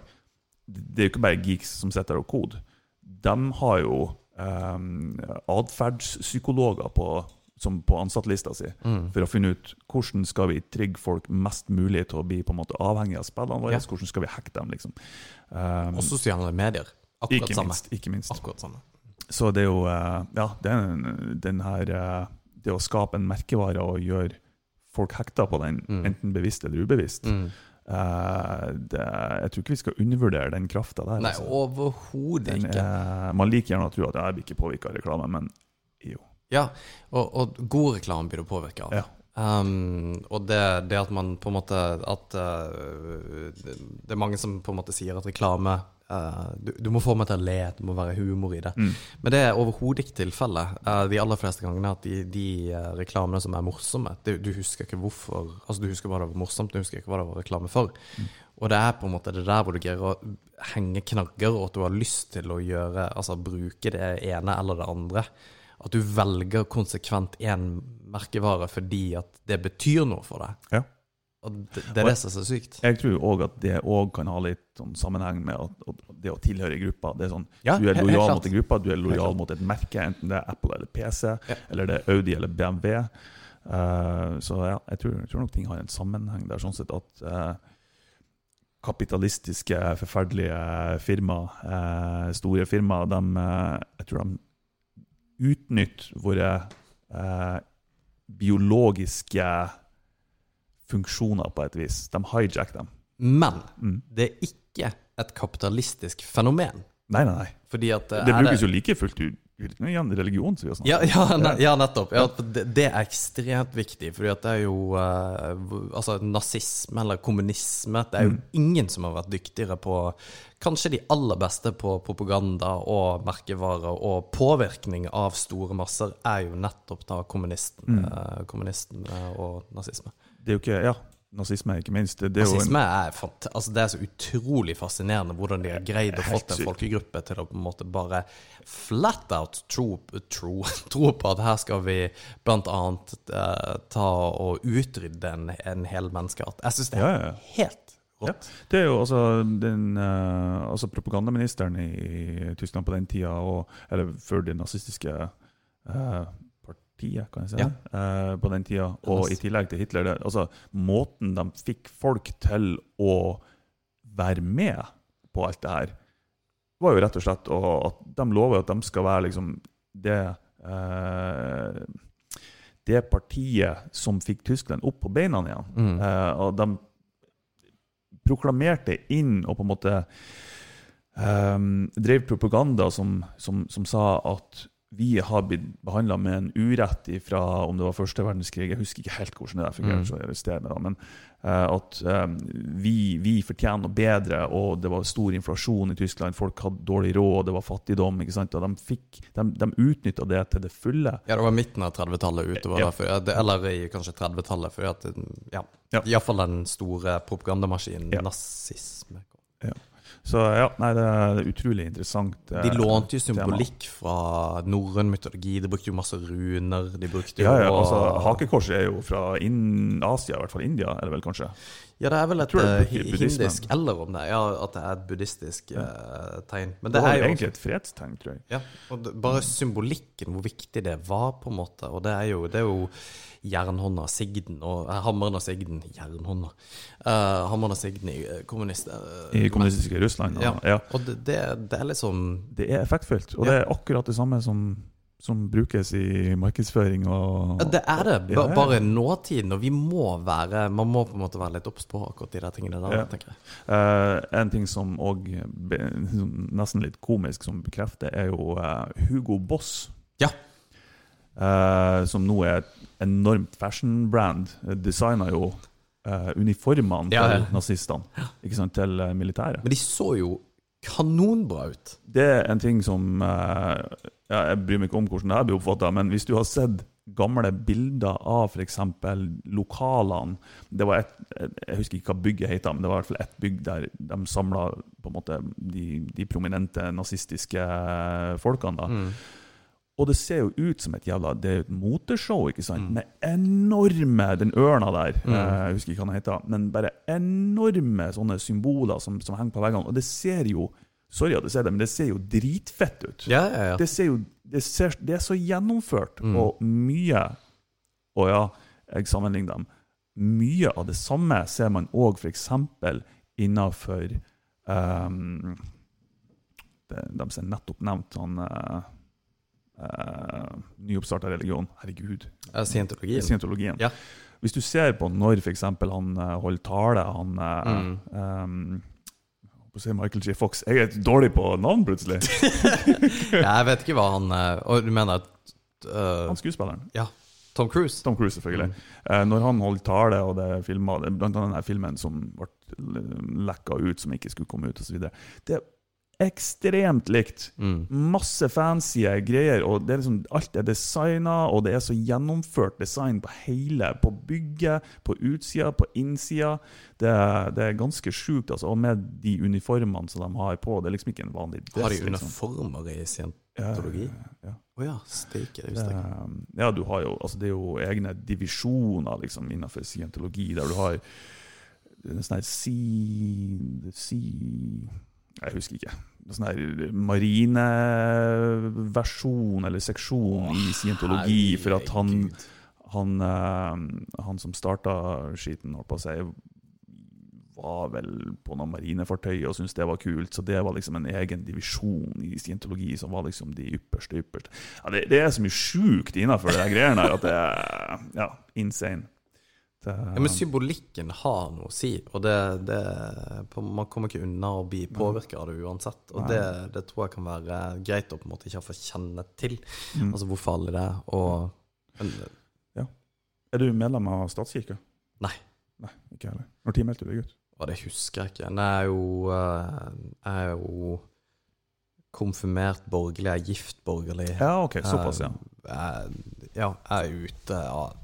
det er jo ikke bare geeks som sitter der og koder. De har jo um, atferdspsykologer på, som på ansattlista si Mm. for å finne ut hvordan skal vi trigge folk mest mulig til å bli på en måte avhengig av spillene våre. Ja. Hvordan skal vi hacke dem, liksom. Um, Og sosiale medier. Akkurat ikke samme. minst. Ikke minst. Akkurat samme. Så det er jo uh, Ja, er den her uh, Det å skape en merkevare og gjøre folk hekta på den, Mm. enten bevisst eller ubevisst Mm. Uh, det, Jeg tror ikke vi skal undervurdere den krafta der. Nei, altså. overhodet ikke. er, man liker gjerne å tro at jeg blir ikke påvirka av reklame, men jo. Ja, og, og god reklame blir du påvirka av. Ja. Um, og det, det at man på en måte At uh, det, er mange som på en måte sier at reklame uh, du, du må få meg til å le, det må være humor i det. Mm. Men det er overhodet ikke tilfellet. Uh, de aller fleste gangene at de, de reklamene som er morsomme det, Du husker ikke hvorfor Altså Du husker hva det var morsomt, du husker ikke hva det var reklame for. Og det er på en måte det der hvor du greier å henge knagger, og at du har lyst til å gjøre Altså bruke det ene eller det andre. At du velger konsekvent én merkevare fordi at det betyr noe for deg. Ja. Og det, det er det som er så sykt. Jeg tror òg at det òg kan ha litt sånn sammenheng med at, det å tilhøre gruppa. Det er sånn, Ja, du er lojal mot en gruppe, du er lojal mot et merke, enten det er Apple eller PC, Ja. eller det er Audi eller BMW. Uh, så ja, jeg tror, jeg tror nok ting har en sammenheng der, sånn sett at uh, kapitalistiske, forferdelige firma, uh, store firma, de, eh, jeg tror de utnytter våre eh, biologiske funksjoner på et vis. De hijacker dem. Men Mm. det er ikke et kapitalistisk fenomen. Nei, nei, nei. At eh, Det brukes brukes jo like fullt ut igjen religion, som vi har snakket Ja, ja, ne, ja nettopp. Ja, det, det er ekstremt viktig, fordi at det er jo eh, Altså, nazisme eller kommunisme Det er jo Mm. ingen som har vært dyktigere på Kanskje de aller beste på propaganda og merkevarer og påvirkning av store masser, er jo nettopp da kommunisten, Mm. eh, kommunisten og nazisme. Det er jo ikke Ja, nazisme, ikke minst. Det, det er jo en, Nazisme er, altså det er så utrolig fascinerende hvordan de har greid å få fått en folkegruppe til å på en måte bare flat out tro, tro, tro på at her skal vi blant annet eh, ta og utrydde en, en hel menneskeart. Jeg syns det er Ja, ja. helt rått. det er jo altså den uh, altså propagandaministeren i Tyskland på den tida, og, eller før det nazistiske eh, partiet, kan jeg si, Ja. eh, på den tida, og i tillegg til Hitler det, altså Måten de fikk folk til å være med på alt det her, var jo rett og slett og at de lover at de skal være liksom det eh, det partiet som fikk Tyskland opp på beina igjen. Mm. Eh, og de proklamerte inn og på en måte um, drev propaganda som, som, som sa at vi har blitt behandla med en urett fra om det var første verdenskrig, jeg husker ikke helt hvordan det er, fungerte, Mm. så arrester meg da, men uh, at um, vi, vi fortjener noe bedre, og det var stor inflasjon i Tyskland, folk hadde dårlig råd, det var fattigdom, ikke sant? og de, fikk, de, de utnytta det til det fulle. Ja, det var midten av 30-tallet utover Ja. der, for, ja, det- eller i kanskje 30-tallet, for at, ja, Ja. iallfall den store propagandamaskinen, Ja. Så ja, nei, det er utrolig interessant. eh, De lånte jo tema. symbolikk fra norrøn mytologi, de brukte jo masse runer, de brukte Ja, ja, altså Hakekorset er jo fra Asia, i hvert fall India, er det vel kanskje? Ja, det er vel et eh, hindisk, eller om det ja, at det er et buddhistisk eh, tegn. Men Det det var er jo egentlig et fredstegn, tror jeg. Ja, og det, bare symbolikken, hvor viktig det var, på en måte. Og det er jo, det er jo jernhånda, sigden, og eh, hammeren og sigden Jernhånda. Hammeren og sigden i eh, kommunist... eh, I kommunistiske Russland. Ja. ja. Og det, det, det er liksom Det er effektfullt, og det er akkurat det samme som, som brukes i markedsføring og Det er det, ba, bare nåtiden. Og vi må være Man må på en måte være litt obs på akkurat de der tingene der, Ja. tenker jeg. Eh, en ting som òg nesten litt komisk som bekrefter, er jo eh, Hugo Boss. Ja. Eh, som nå er et enormt fashion-brand. Designa jo uh, uniformene Ja, ja. til nazistene, ikke sant, til eh, militæret. Men de så jo kanonbra ut. Det er en ting som eh, ja, Jeg bryr meg ikke om hvordan det her blir oppfatta, men hvis du har sett gamle bilder av f.eks. lokalene det var et, et- Jeg husker ikke hva bygget heter, men det var i hvert fall ett bygg der de samla de, de prominente nazistiske folkene. da. Mm. Og det ser jo ut som et jævla Det er jo et moteshow, ikke sant? Med enorme Den ørna der, Mm. eh, jeg husker ikke hva den heter, men bare enorme sånne symboler som, som henger på veggene. Og det ser jo Sorry at jeg ser det, men det ser jo dritfett ut. Ja, ja, ja. Det ser jo Det, ser, det er så gjennomført, Mm. og mye Og ja, jeg sammenligner dem. Mye av det samme ser man òg f.eks. innafor um, de, de som er nettopp nevnt, sånn uh, uh, Nyoppstarta religion. Herregud. Eh, Scientologien. Scientologien. Ja. Hvis du ser på når f.eks. han eh, holder tale han eh, Mm. um, Michael J. Fox. Jeg er dårlig på navn, plutselig. jeg vet ikke hva han eh, Og du mener at uh, Han skuespilleren. Ja. Tom Cruise? Tom Cruise, selvfølgelig. Mm. Uh, når han holdt tale, og det er filma Blant annet den filmen som ble lekka ut, som ikke skulle komme ut, osv. Det er ekstremt likt. Mm. Masse fancy greier, og det er liksom, alt er designa, og det er så gjennomført design på hele. På bygget, på utsida, på innsida. Det, det er ganske sjukt, altså. Og med de uniformene som de har på. Det er liksom ikke en vanlig dress. Har de liksom. i Ja, scientologi? ja. Å ja, steike, det Det, visste jeg ikke. ja, du har jo, altså det er jo egne divisjoner liksom, innenfor scientologi, der du har en sånn her si, si Jeg husker ikke. Sånn marineversjon eller seksjon i scientologi, for at han, han, eh, han som starta skiten, holdt på å si, var vel på noen marinefartøy og syntes det var kult. Så det var liksom en egen divisjon i scientologi som var liksom de ypperste ypperste. Ja, det, det er så mye sjukt innafor de greiene her at det er ja, insane. Det, Ja, men symbolikken har noe å si, og det, det Man kommer ikke unna å bli påvirka av det uansett. Og det, det tror jeg kan være greit å på en måte ikke få kjenne til. Mm. Altså hvor farlig det er. Og men, er du medlem av statskirka? Nei. Nei, ikke heller. Når meldte du deg ut? Og det husker jeg ikke. Jeg er jo, eh, jeg er jo konfirmert borgerlig, jeg er gift borgerlig. Ja, ok, såpass, ja. Eh, Jeg, ja, jeg er ute av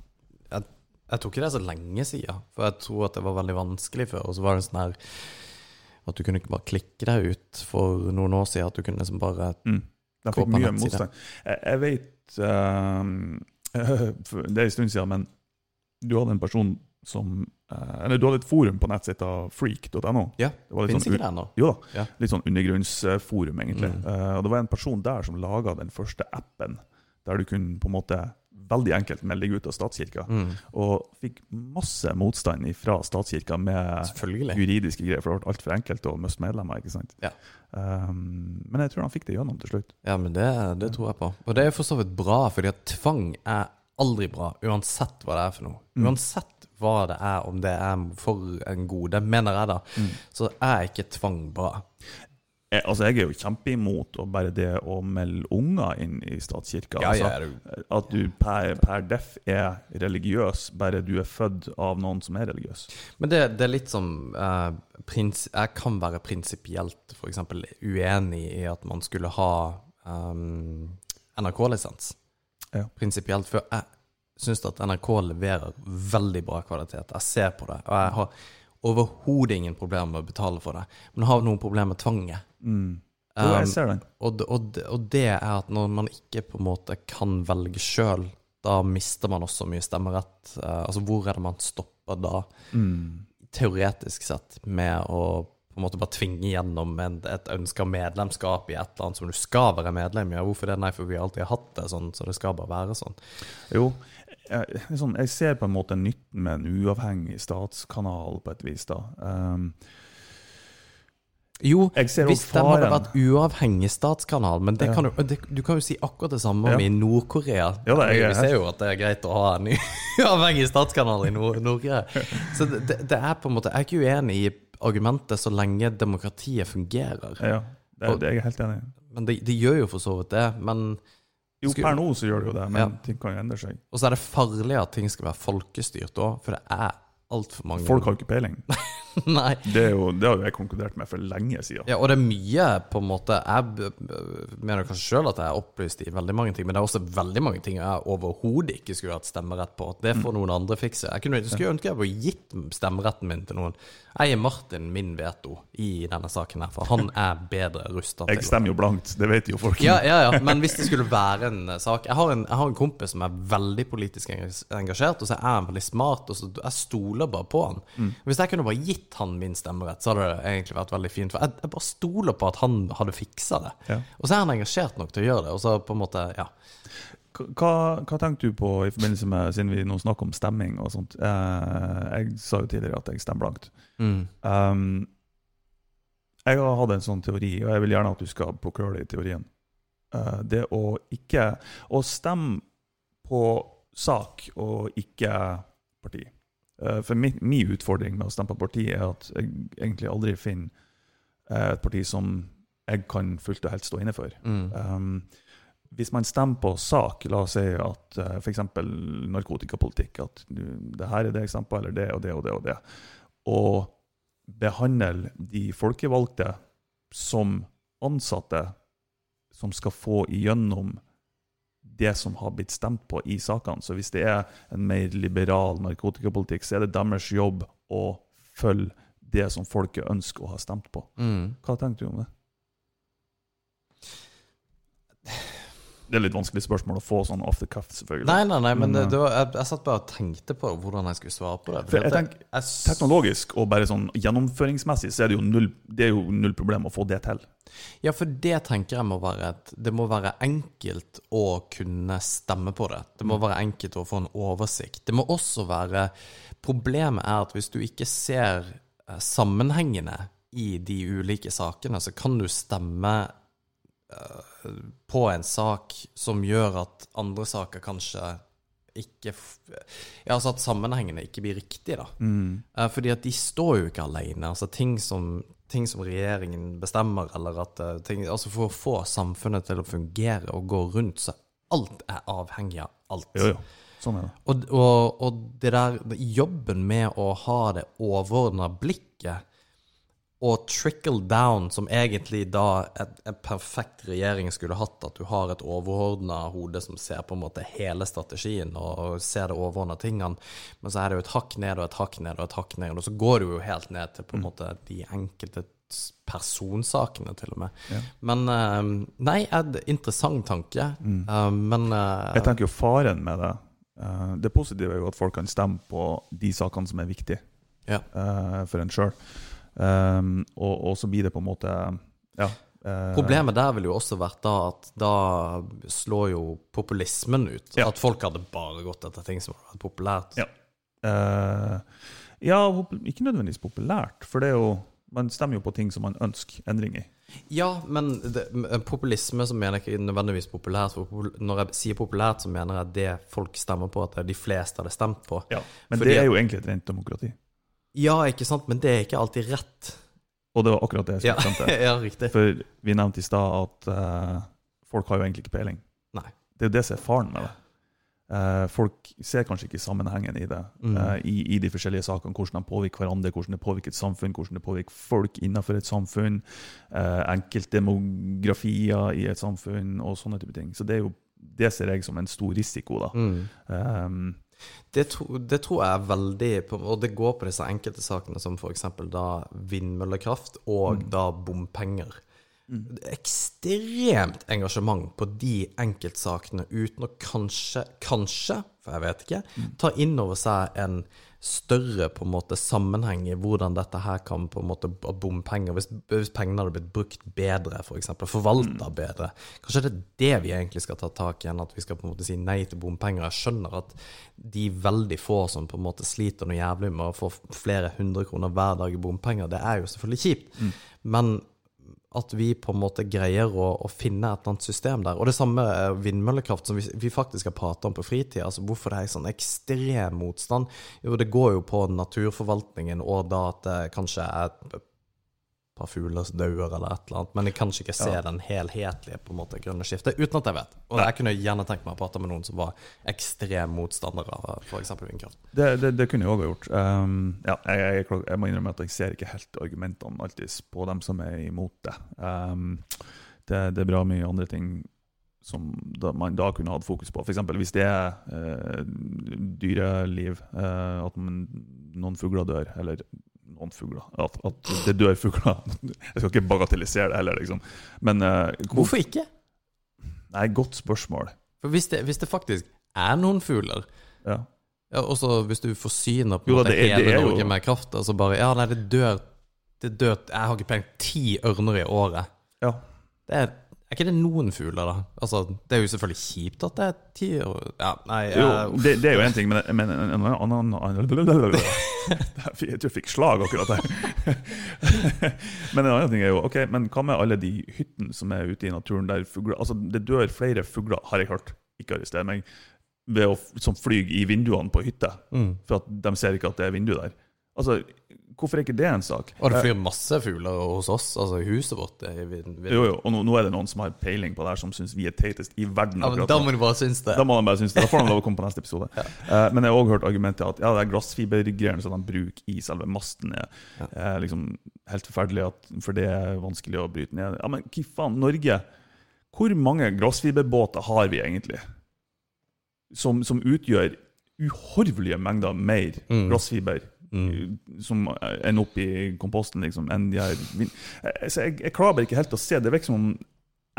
jeg, tror ikke det er så lenge siden, for jeg tror at det var veldig vanskelig før. Og så var det sånn her at du kunne ikke bare klikke deg ut for noen år siden. At du kunne liksom bare Mm. De Gå fikk mye motstand. Jeg, jeg vet uh, Det er en stund siden, men du hadde en person som uh, Eller du hadde et forum på nettsida freak.no. Ja, Det var litt sånn, ikke det ennå? jo da, Ja. litt sånn undergrunnsforum, egentlig. Mm. Uh, og det var en person der som laga den første appen, der du kunne på en måte veldig enkelt melde deg ut av statskirka. Mm. Og fikk masse motstand fra statskirka med juridiske greier, for det ble altfor enkelt å miste medlemmer. ikke sant? Ja. Um, men jeg tror han fikk det gjennom til slutt. Ja, men det, det tror jeg på. Og det er for så vidt bra, fordi at tvang er aldri bra, uansett hva det er for noe. Mm. Uansett hva det er, om det er for en gode, mener jeg da, Mm. så er ikke tvang bra. Jeg, altså, jeg er jo kjempeimot og bare det å melde unger inn i statskirka. Ja, altså, At du per, per def er religiøs, bare du er født av noen som er religiøs. Men det, det er litt som eh, prins, Jeg kan være prinsipielt f.eks. uenig i at man skulle ha um, NRK-lisens. Ja. Prinsipielt. For jeg syns at NRK leverer veldig bra kvalitet. Jeg ser på det. Og jeg har overhodet ingen problemer med å betale for det. Men har noen problemer med tvanget. Mm. Jo, jeg Um, ser den. og, det- og, og det er at når man ikke på en måte kan velge sjøl, da mister man også mye stemmerett. Uh, altså hvor er det man stopper da? Mm. teoretisk sett med å på en måte bare tvinge gjennom en, et ønska medlemskap i et eller annet som du skal være medlem i. Ja, Hvorfor det? Nei, for vi alltid har hatt det sånn, så det skal bare være sånn. Jo, jeg, sånn, jeg ser på en måte nytten med en uavhengig statskanal på et vis. da. Um, Jo, hvis det den hadde vært uavhengig statskanal, men det Ja. kan du, det, du kan jo si akkurat det samme om Ja. i Nord-Korea. Ja, er vi, ser jo at det er greit å ha en uavhengig statskanal i Nord- Nord-Korea. Så det, det, er på en måte Jeg er ikke uenig i argumentet så lenge demokratiet fungerer. Ja, det, det er jeg helt enig i. Men det, det gjør jo for så vidt det. Men Jo, per nå så gjør det jo det, men ting kan jo endre seg. Og så er det farlig at ting skal være folkestyrt òg, for det er altfor mange Folk har ikke peiling. Nei. Det, jo, det har jo jeg konkludert med for lenge siden. Ja, og det er mye på en måte Jeg mener kanskje sjøl at jeg er opplyst i veldig mange ting, men det er også veldig mange ting jeg overhodet ikke skulle hatt stemmerett på. Det får noen andre fikse. Jeg kunne, skulle ønske jeg hadde gitt stemmeretten min til noen. Jeg gir Martin min veto i denne saken her, for han er bedre rusta Jeg stemmer jo blankt, det vet jo folk. Ja, ja, ja, men hvis det skulle være en sak Jeg har en, jeg har en kompis som er veldig politisk engasjert, og så er han veldig smart, og så jeg stoler bare på han. Mm. Hvis jeg kunne bare gitt han min stemmerett, så hadde det egentlig vært veldig fint. For jeg, jeg bare stoler på at han hadde fiksa det. Ja. Og så er han engasjert nok til å gjøre det, og så på en måte, ja. Hva, hva tenker du på i forbindelse med, siden vi nå snakker om stemming og sånt? Eh, jeg sa jo tidligere at jeg stemmer blankt. Mm. Um, jeg har hatt en sånn teori, og jeg vil gjerne at du skal plukke hull i teorien. Uh, det å ikke Å stemme på sak og ikke parti. Uh, for min, min utfordring med å stemme på parti er at jeg egentlig aldri finner eh, et parti som jeg kan fullt og helt stå inne for. Mm. Um, hvis man stemmer på sak, la oss si at uh, f.eks. narkotikapolitikk, at det her er det på, eller det og det og det og det, og behandle de folkevalgte som ansatte som skal få igjennom det som har blitt stemt på i sakene. Så hvis det er en mer liberal narkotikapolitikk, så er det deres jobb å følge det som folket ønsker å ha stemt på. Mm. Hva tenker du om det? Det er litt vanskelig spørsmål å få sånn off the cuff, selvfølgelig. Nei, nei, nei, men Men, det var, jeg, jeg satt bare og tenkte på hvordan jeg skulle svare på det. For jeg tenker, jeg Teknologisk og bare sånn gjennomføringsmessig så er det jo null, det er jo null problem å få det til. Ja, for det tenker jeg må være et Det må være enkelt å kunne stemme på det. Det må være enkelt å få en oversikt. Det må også være Problemet er at hvis du ikke ser eh, sammenhengene i de ulike sakene, så kan du stemme eh, på en sak som gjør at andre saker kanskje ikke Ja, altså at sammenhengene ikke blir riktige, da. Eh, Fordi at de står jo ikke alene. Altså ting som, ting som regjeringen bestemmer, eller at eh, ting Altså for å få samfunnet til å fungere og gå rundt, så alt er avhengig av alt. Jo, jo. Sånn er det. Og, og, og det der jobben med å ha det overordna blikket og trickle down, som egentlig da en perfekt regjering skulle hatt, at du har et overordna hode som ser på en måte hele strategien og ser det overordna tingene, men så er det jo et hakk ned og et hakk ned og et hakk ned, og så går du jo helt ned til på en måte de enkelte personsakene, til og med. Ja. Men eh, Nei, et interessant tanke, mm. men eh, Jeg tenker jo faren med det eh, Det positive er jo at folk kan stemme på de sakene som er viktige Ja. eh, for en sjøl. Og, og så blir det på en måte Ja. eh, Problemet der ville jo også vært da at da slår jo populismen ut. Ja. At folk hadde bare gått etter ting som hadde vært populært. Ja. Uh, ja, ikke nødvendigvis populært, for det er jo man stemmer jo på ting som man ønsker endring i. Ja, men det, populisme så mener jeg ikke nødvendigvis populært. For når jeg sier populært, så mener jeg det folk stemmer på, at det er de fleste hadde stemt på. Ja. Men Fordi- det er jo egentlig et rent demokrati. Ja, ikke sant, men det er ikke alltid rett. Og det var akkurat det Ja, jeg skulle ja riktig. For vi nevnte i stad at uh, folk har jo egentlig ikke peiling. Nei. Det er jo det som er faren med det. Uh, folk ser kanskje ikke sammenhengen i det, Mm. uh, i, i de forskjellige sakene. Hvordan de påvirker hverandre, hvordan det påvirker et samfunn, hvordan det påvirker folk innenfor et samfunn. Uh, enkeltdemografier i et samfunn og sånne type ting. Så det er jo det ser jeg som en stor risiko. da. Mm. Um, Det, tro, det tror jeg er veldig på, Og det går på disse enkelte sakene som f.eks. da vindmøllekraft og da bompenger. Det er ekstremt engasjement på de enkeltsakene uten å kanskje, kanskje, for jeg vet ikke, ta inn over seg en større på en måte sammenheng i hvordan dette her kan på en måte bompenger Hvis, hvis pengene hadde blitt brukt bedre, f.eks., forvalta bedre. Kanskje det er det vi egentlig skal ta tak i, enn at vi skal på en måte si nei til bompenger. Jeg skjønner at de veldig få som på en måte sliter noe jævlig med å få flere hundre kroner hver dag i bompenger, det er jo selvfølgelig kjipt. Men at vi på en måte greier å, å finne et eller annet system der. Og det samme er vindmøllekraft, som vi, vi faktisk har pratet om på fritida. Altså hvorfor det er sånn ekstrem motstand. Jo, det går jo på naturforvaltningen, og da at det kanskje er par fugler som dør, eller et eller annet. Men jeg kan ikke se Ja. den helhetlige på en måte grønne skiftet, uten at jeg vet. Og jeg kunne gjerne tenkt meg å prate med noen som var ekstrem motstander av f.eks. vindkraft. Det, det, det kunne jeg òg ha gjort. Um, ja, jeg, jeg, jeg, jeg må innrømme at jeg ser ikke helt argumentene alltid på dem som er imot det. Um, det, det er bra mye andre ting som da, man da kunne hatt fokus på. F.eks. hvis det er uh, dyreliv, uh, at man, noen fugler dør, eller noen fugler, at, at det dør fugler. Jeg skal ikke bagatellisere det heller, liksom. Men eh, hvor- Hvorfor ikke? Nei, godt spørsmål. For hvis det, hvis det faktisk er noen fugler Ja. Ja, og så hvis du forsyner på en Jo da, måte det er- det hele er jo- Norge med kraft, og så bare Ja, nei, det dør Det dør Jeg har ikke peiling ti ørner i året. ja. Det er, er ikke det noen fugler, da? Altså, det er jo selvfølgelig kjipt at det er ti år... Ja, nei Jo, eh, det, det er jo én ting, men, men en en annen Jeg tror jeg fikk slag akkurat der. Men en annen ting er jo Ok, men hva med alle de hyttene som er ute i naturen der fugler Altså, det dør flere fugler, har jeg hørt, ikke arrester meg, ved å som flyr i vinduene på hytter. mm. For at de ser ikke at det er vindu der. Altså, hvorfor er ikke det en sak? Og det flyr masse fugler hos oss, altså i huset vårt. Vi, vi, Jo, jo, og nå, nå er det noen som har peiling på det her, som syns vi er teitest i verden. ja, men da må du bare synes det. Da må de bare synes det. Da får de lov å komme på neste episode. Eh, men jeg har òg hørt argumentet at ja, det er glassfibergreiene som de bruker i selve masten, er eh, liksom helt forferdelig, at, for det er vanskelig å bryte ned. Ja, Men hva faen, Norge Hvor mange glassfiberbåter har vi egentlig? Som, som utgjør uhorvelige mengder mer Mm. glassfiber. Mm. Som ender opp i komposten, liksom, enn de her Så jeg, jeg klarer ikke helt å se. Det virker som om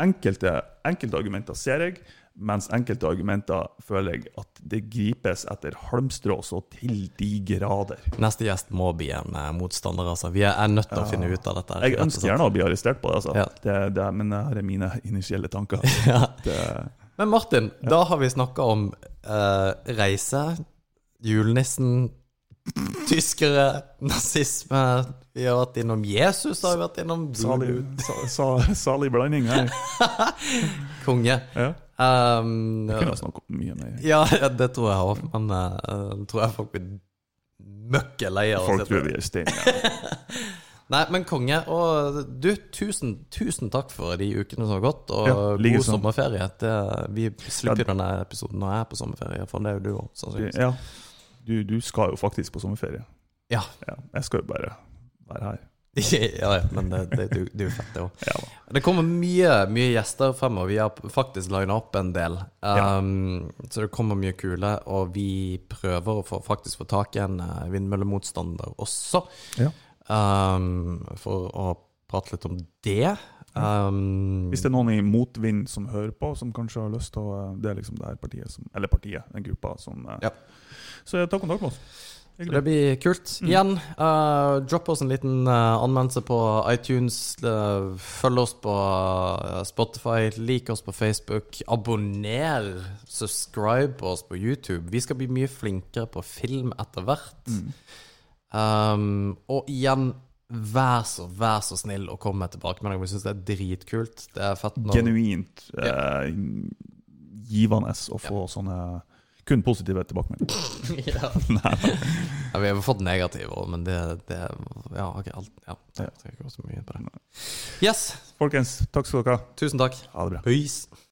enkelte, enkelte argumenter ser jeg, mens enkelte argumenter føler jeg at det gripes etter halmstrå så til de grader. Neste gjest må bli en eh, motstander, altså. Vi er, nødt til å finne ut av dette. Jeg ønsker gjerne å bli arrestert på det, altså. Ja. det, det men det her er mine initielle tanker. Ja. Det, Men Martin, da har vi snakka om uh, reise, julenissen, tyskere, nazisme Vi har vært innom Jesus, har vi vært innom salig, sa, sa, salig blanding her. konge. Ja. Um, Jeg kunne snakket mye om ja, ja, det tror jeg òg, men uh, tror jeg folk blir møkke lei av Folk tror vi er stein. Nei, men konge. Og du, tusen, tusen takk for de ukene som har gått, og Ja, god sånn. sommerferie. Det, vi slipper ja, denne episoden når jeg er på sommerferie, for det er jo du òg, sannsynligvis. Ja. Du, du skal jo faktisk på sommerferie. Ja. Ja, jeg skal jo bare være her. ja, ja, men det, det, det, det er jo fett, det òg. Ja. Det kommer mye, mye gjester fremover. Vi har faktisk lina opp en del. Um, Så det kommer mye kule. Og vi prøver å få, faktisk få tak i en eh, vindmøllemotstander også. Ja. Um, for å prate litt om det. Um, Hvis det er noen i motvind som hører på, som kanskje har lyst til å Det er liksom det her partiet som Eller partiet, den gruppa som eh, Ja. Så ta kontakt med oss. det blir kult. Mm. Igjen, uh, dropp oss en liten uh, anmeldelse på iTunes. Uh, følg oss på Spotify. Lik oss på Facebook. Abonner. Subscribe oss på YouTube. Vi skal bli mye flinkere på film etter hvert. Mm. Um, og igjen, vær så, vær så snill å komme med tilbakemeldinger. Vi syns det er dritkult. Det er fett Genuint eh, givende å få sånne kun positive tilbakemeldinger. ja. ja, Vi har fått negative òg, men det, det Ja, ok. Alt, ja, det skal ikke gå så mye på det. Yes. Folkens, takk skal dere ha. Tusen takk. Ha det bra. Peace.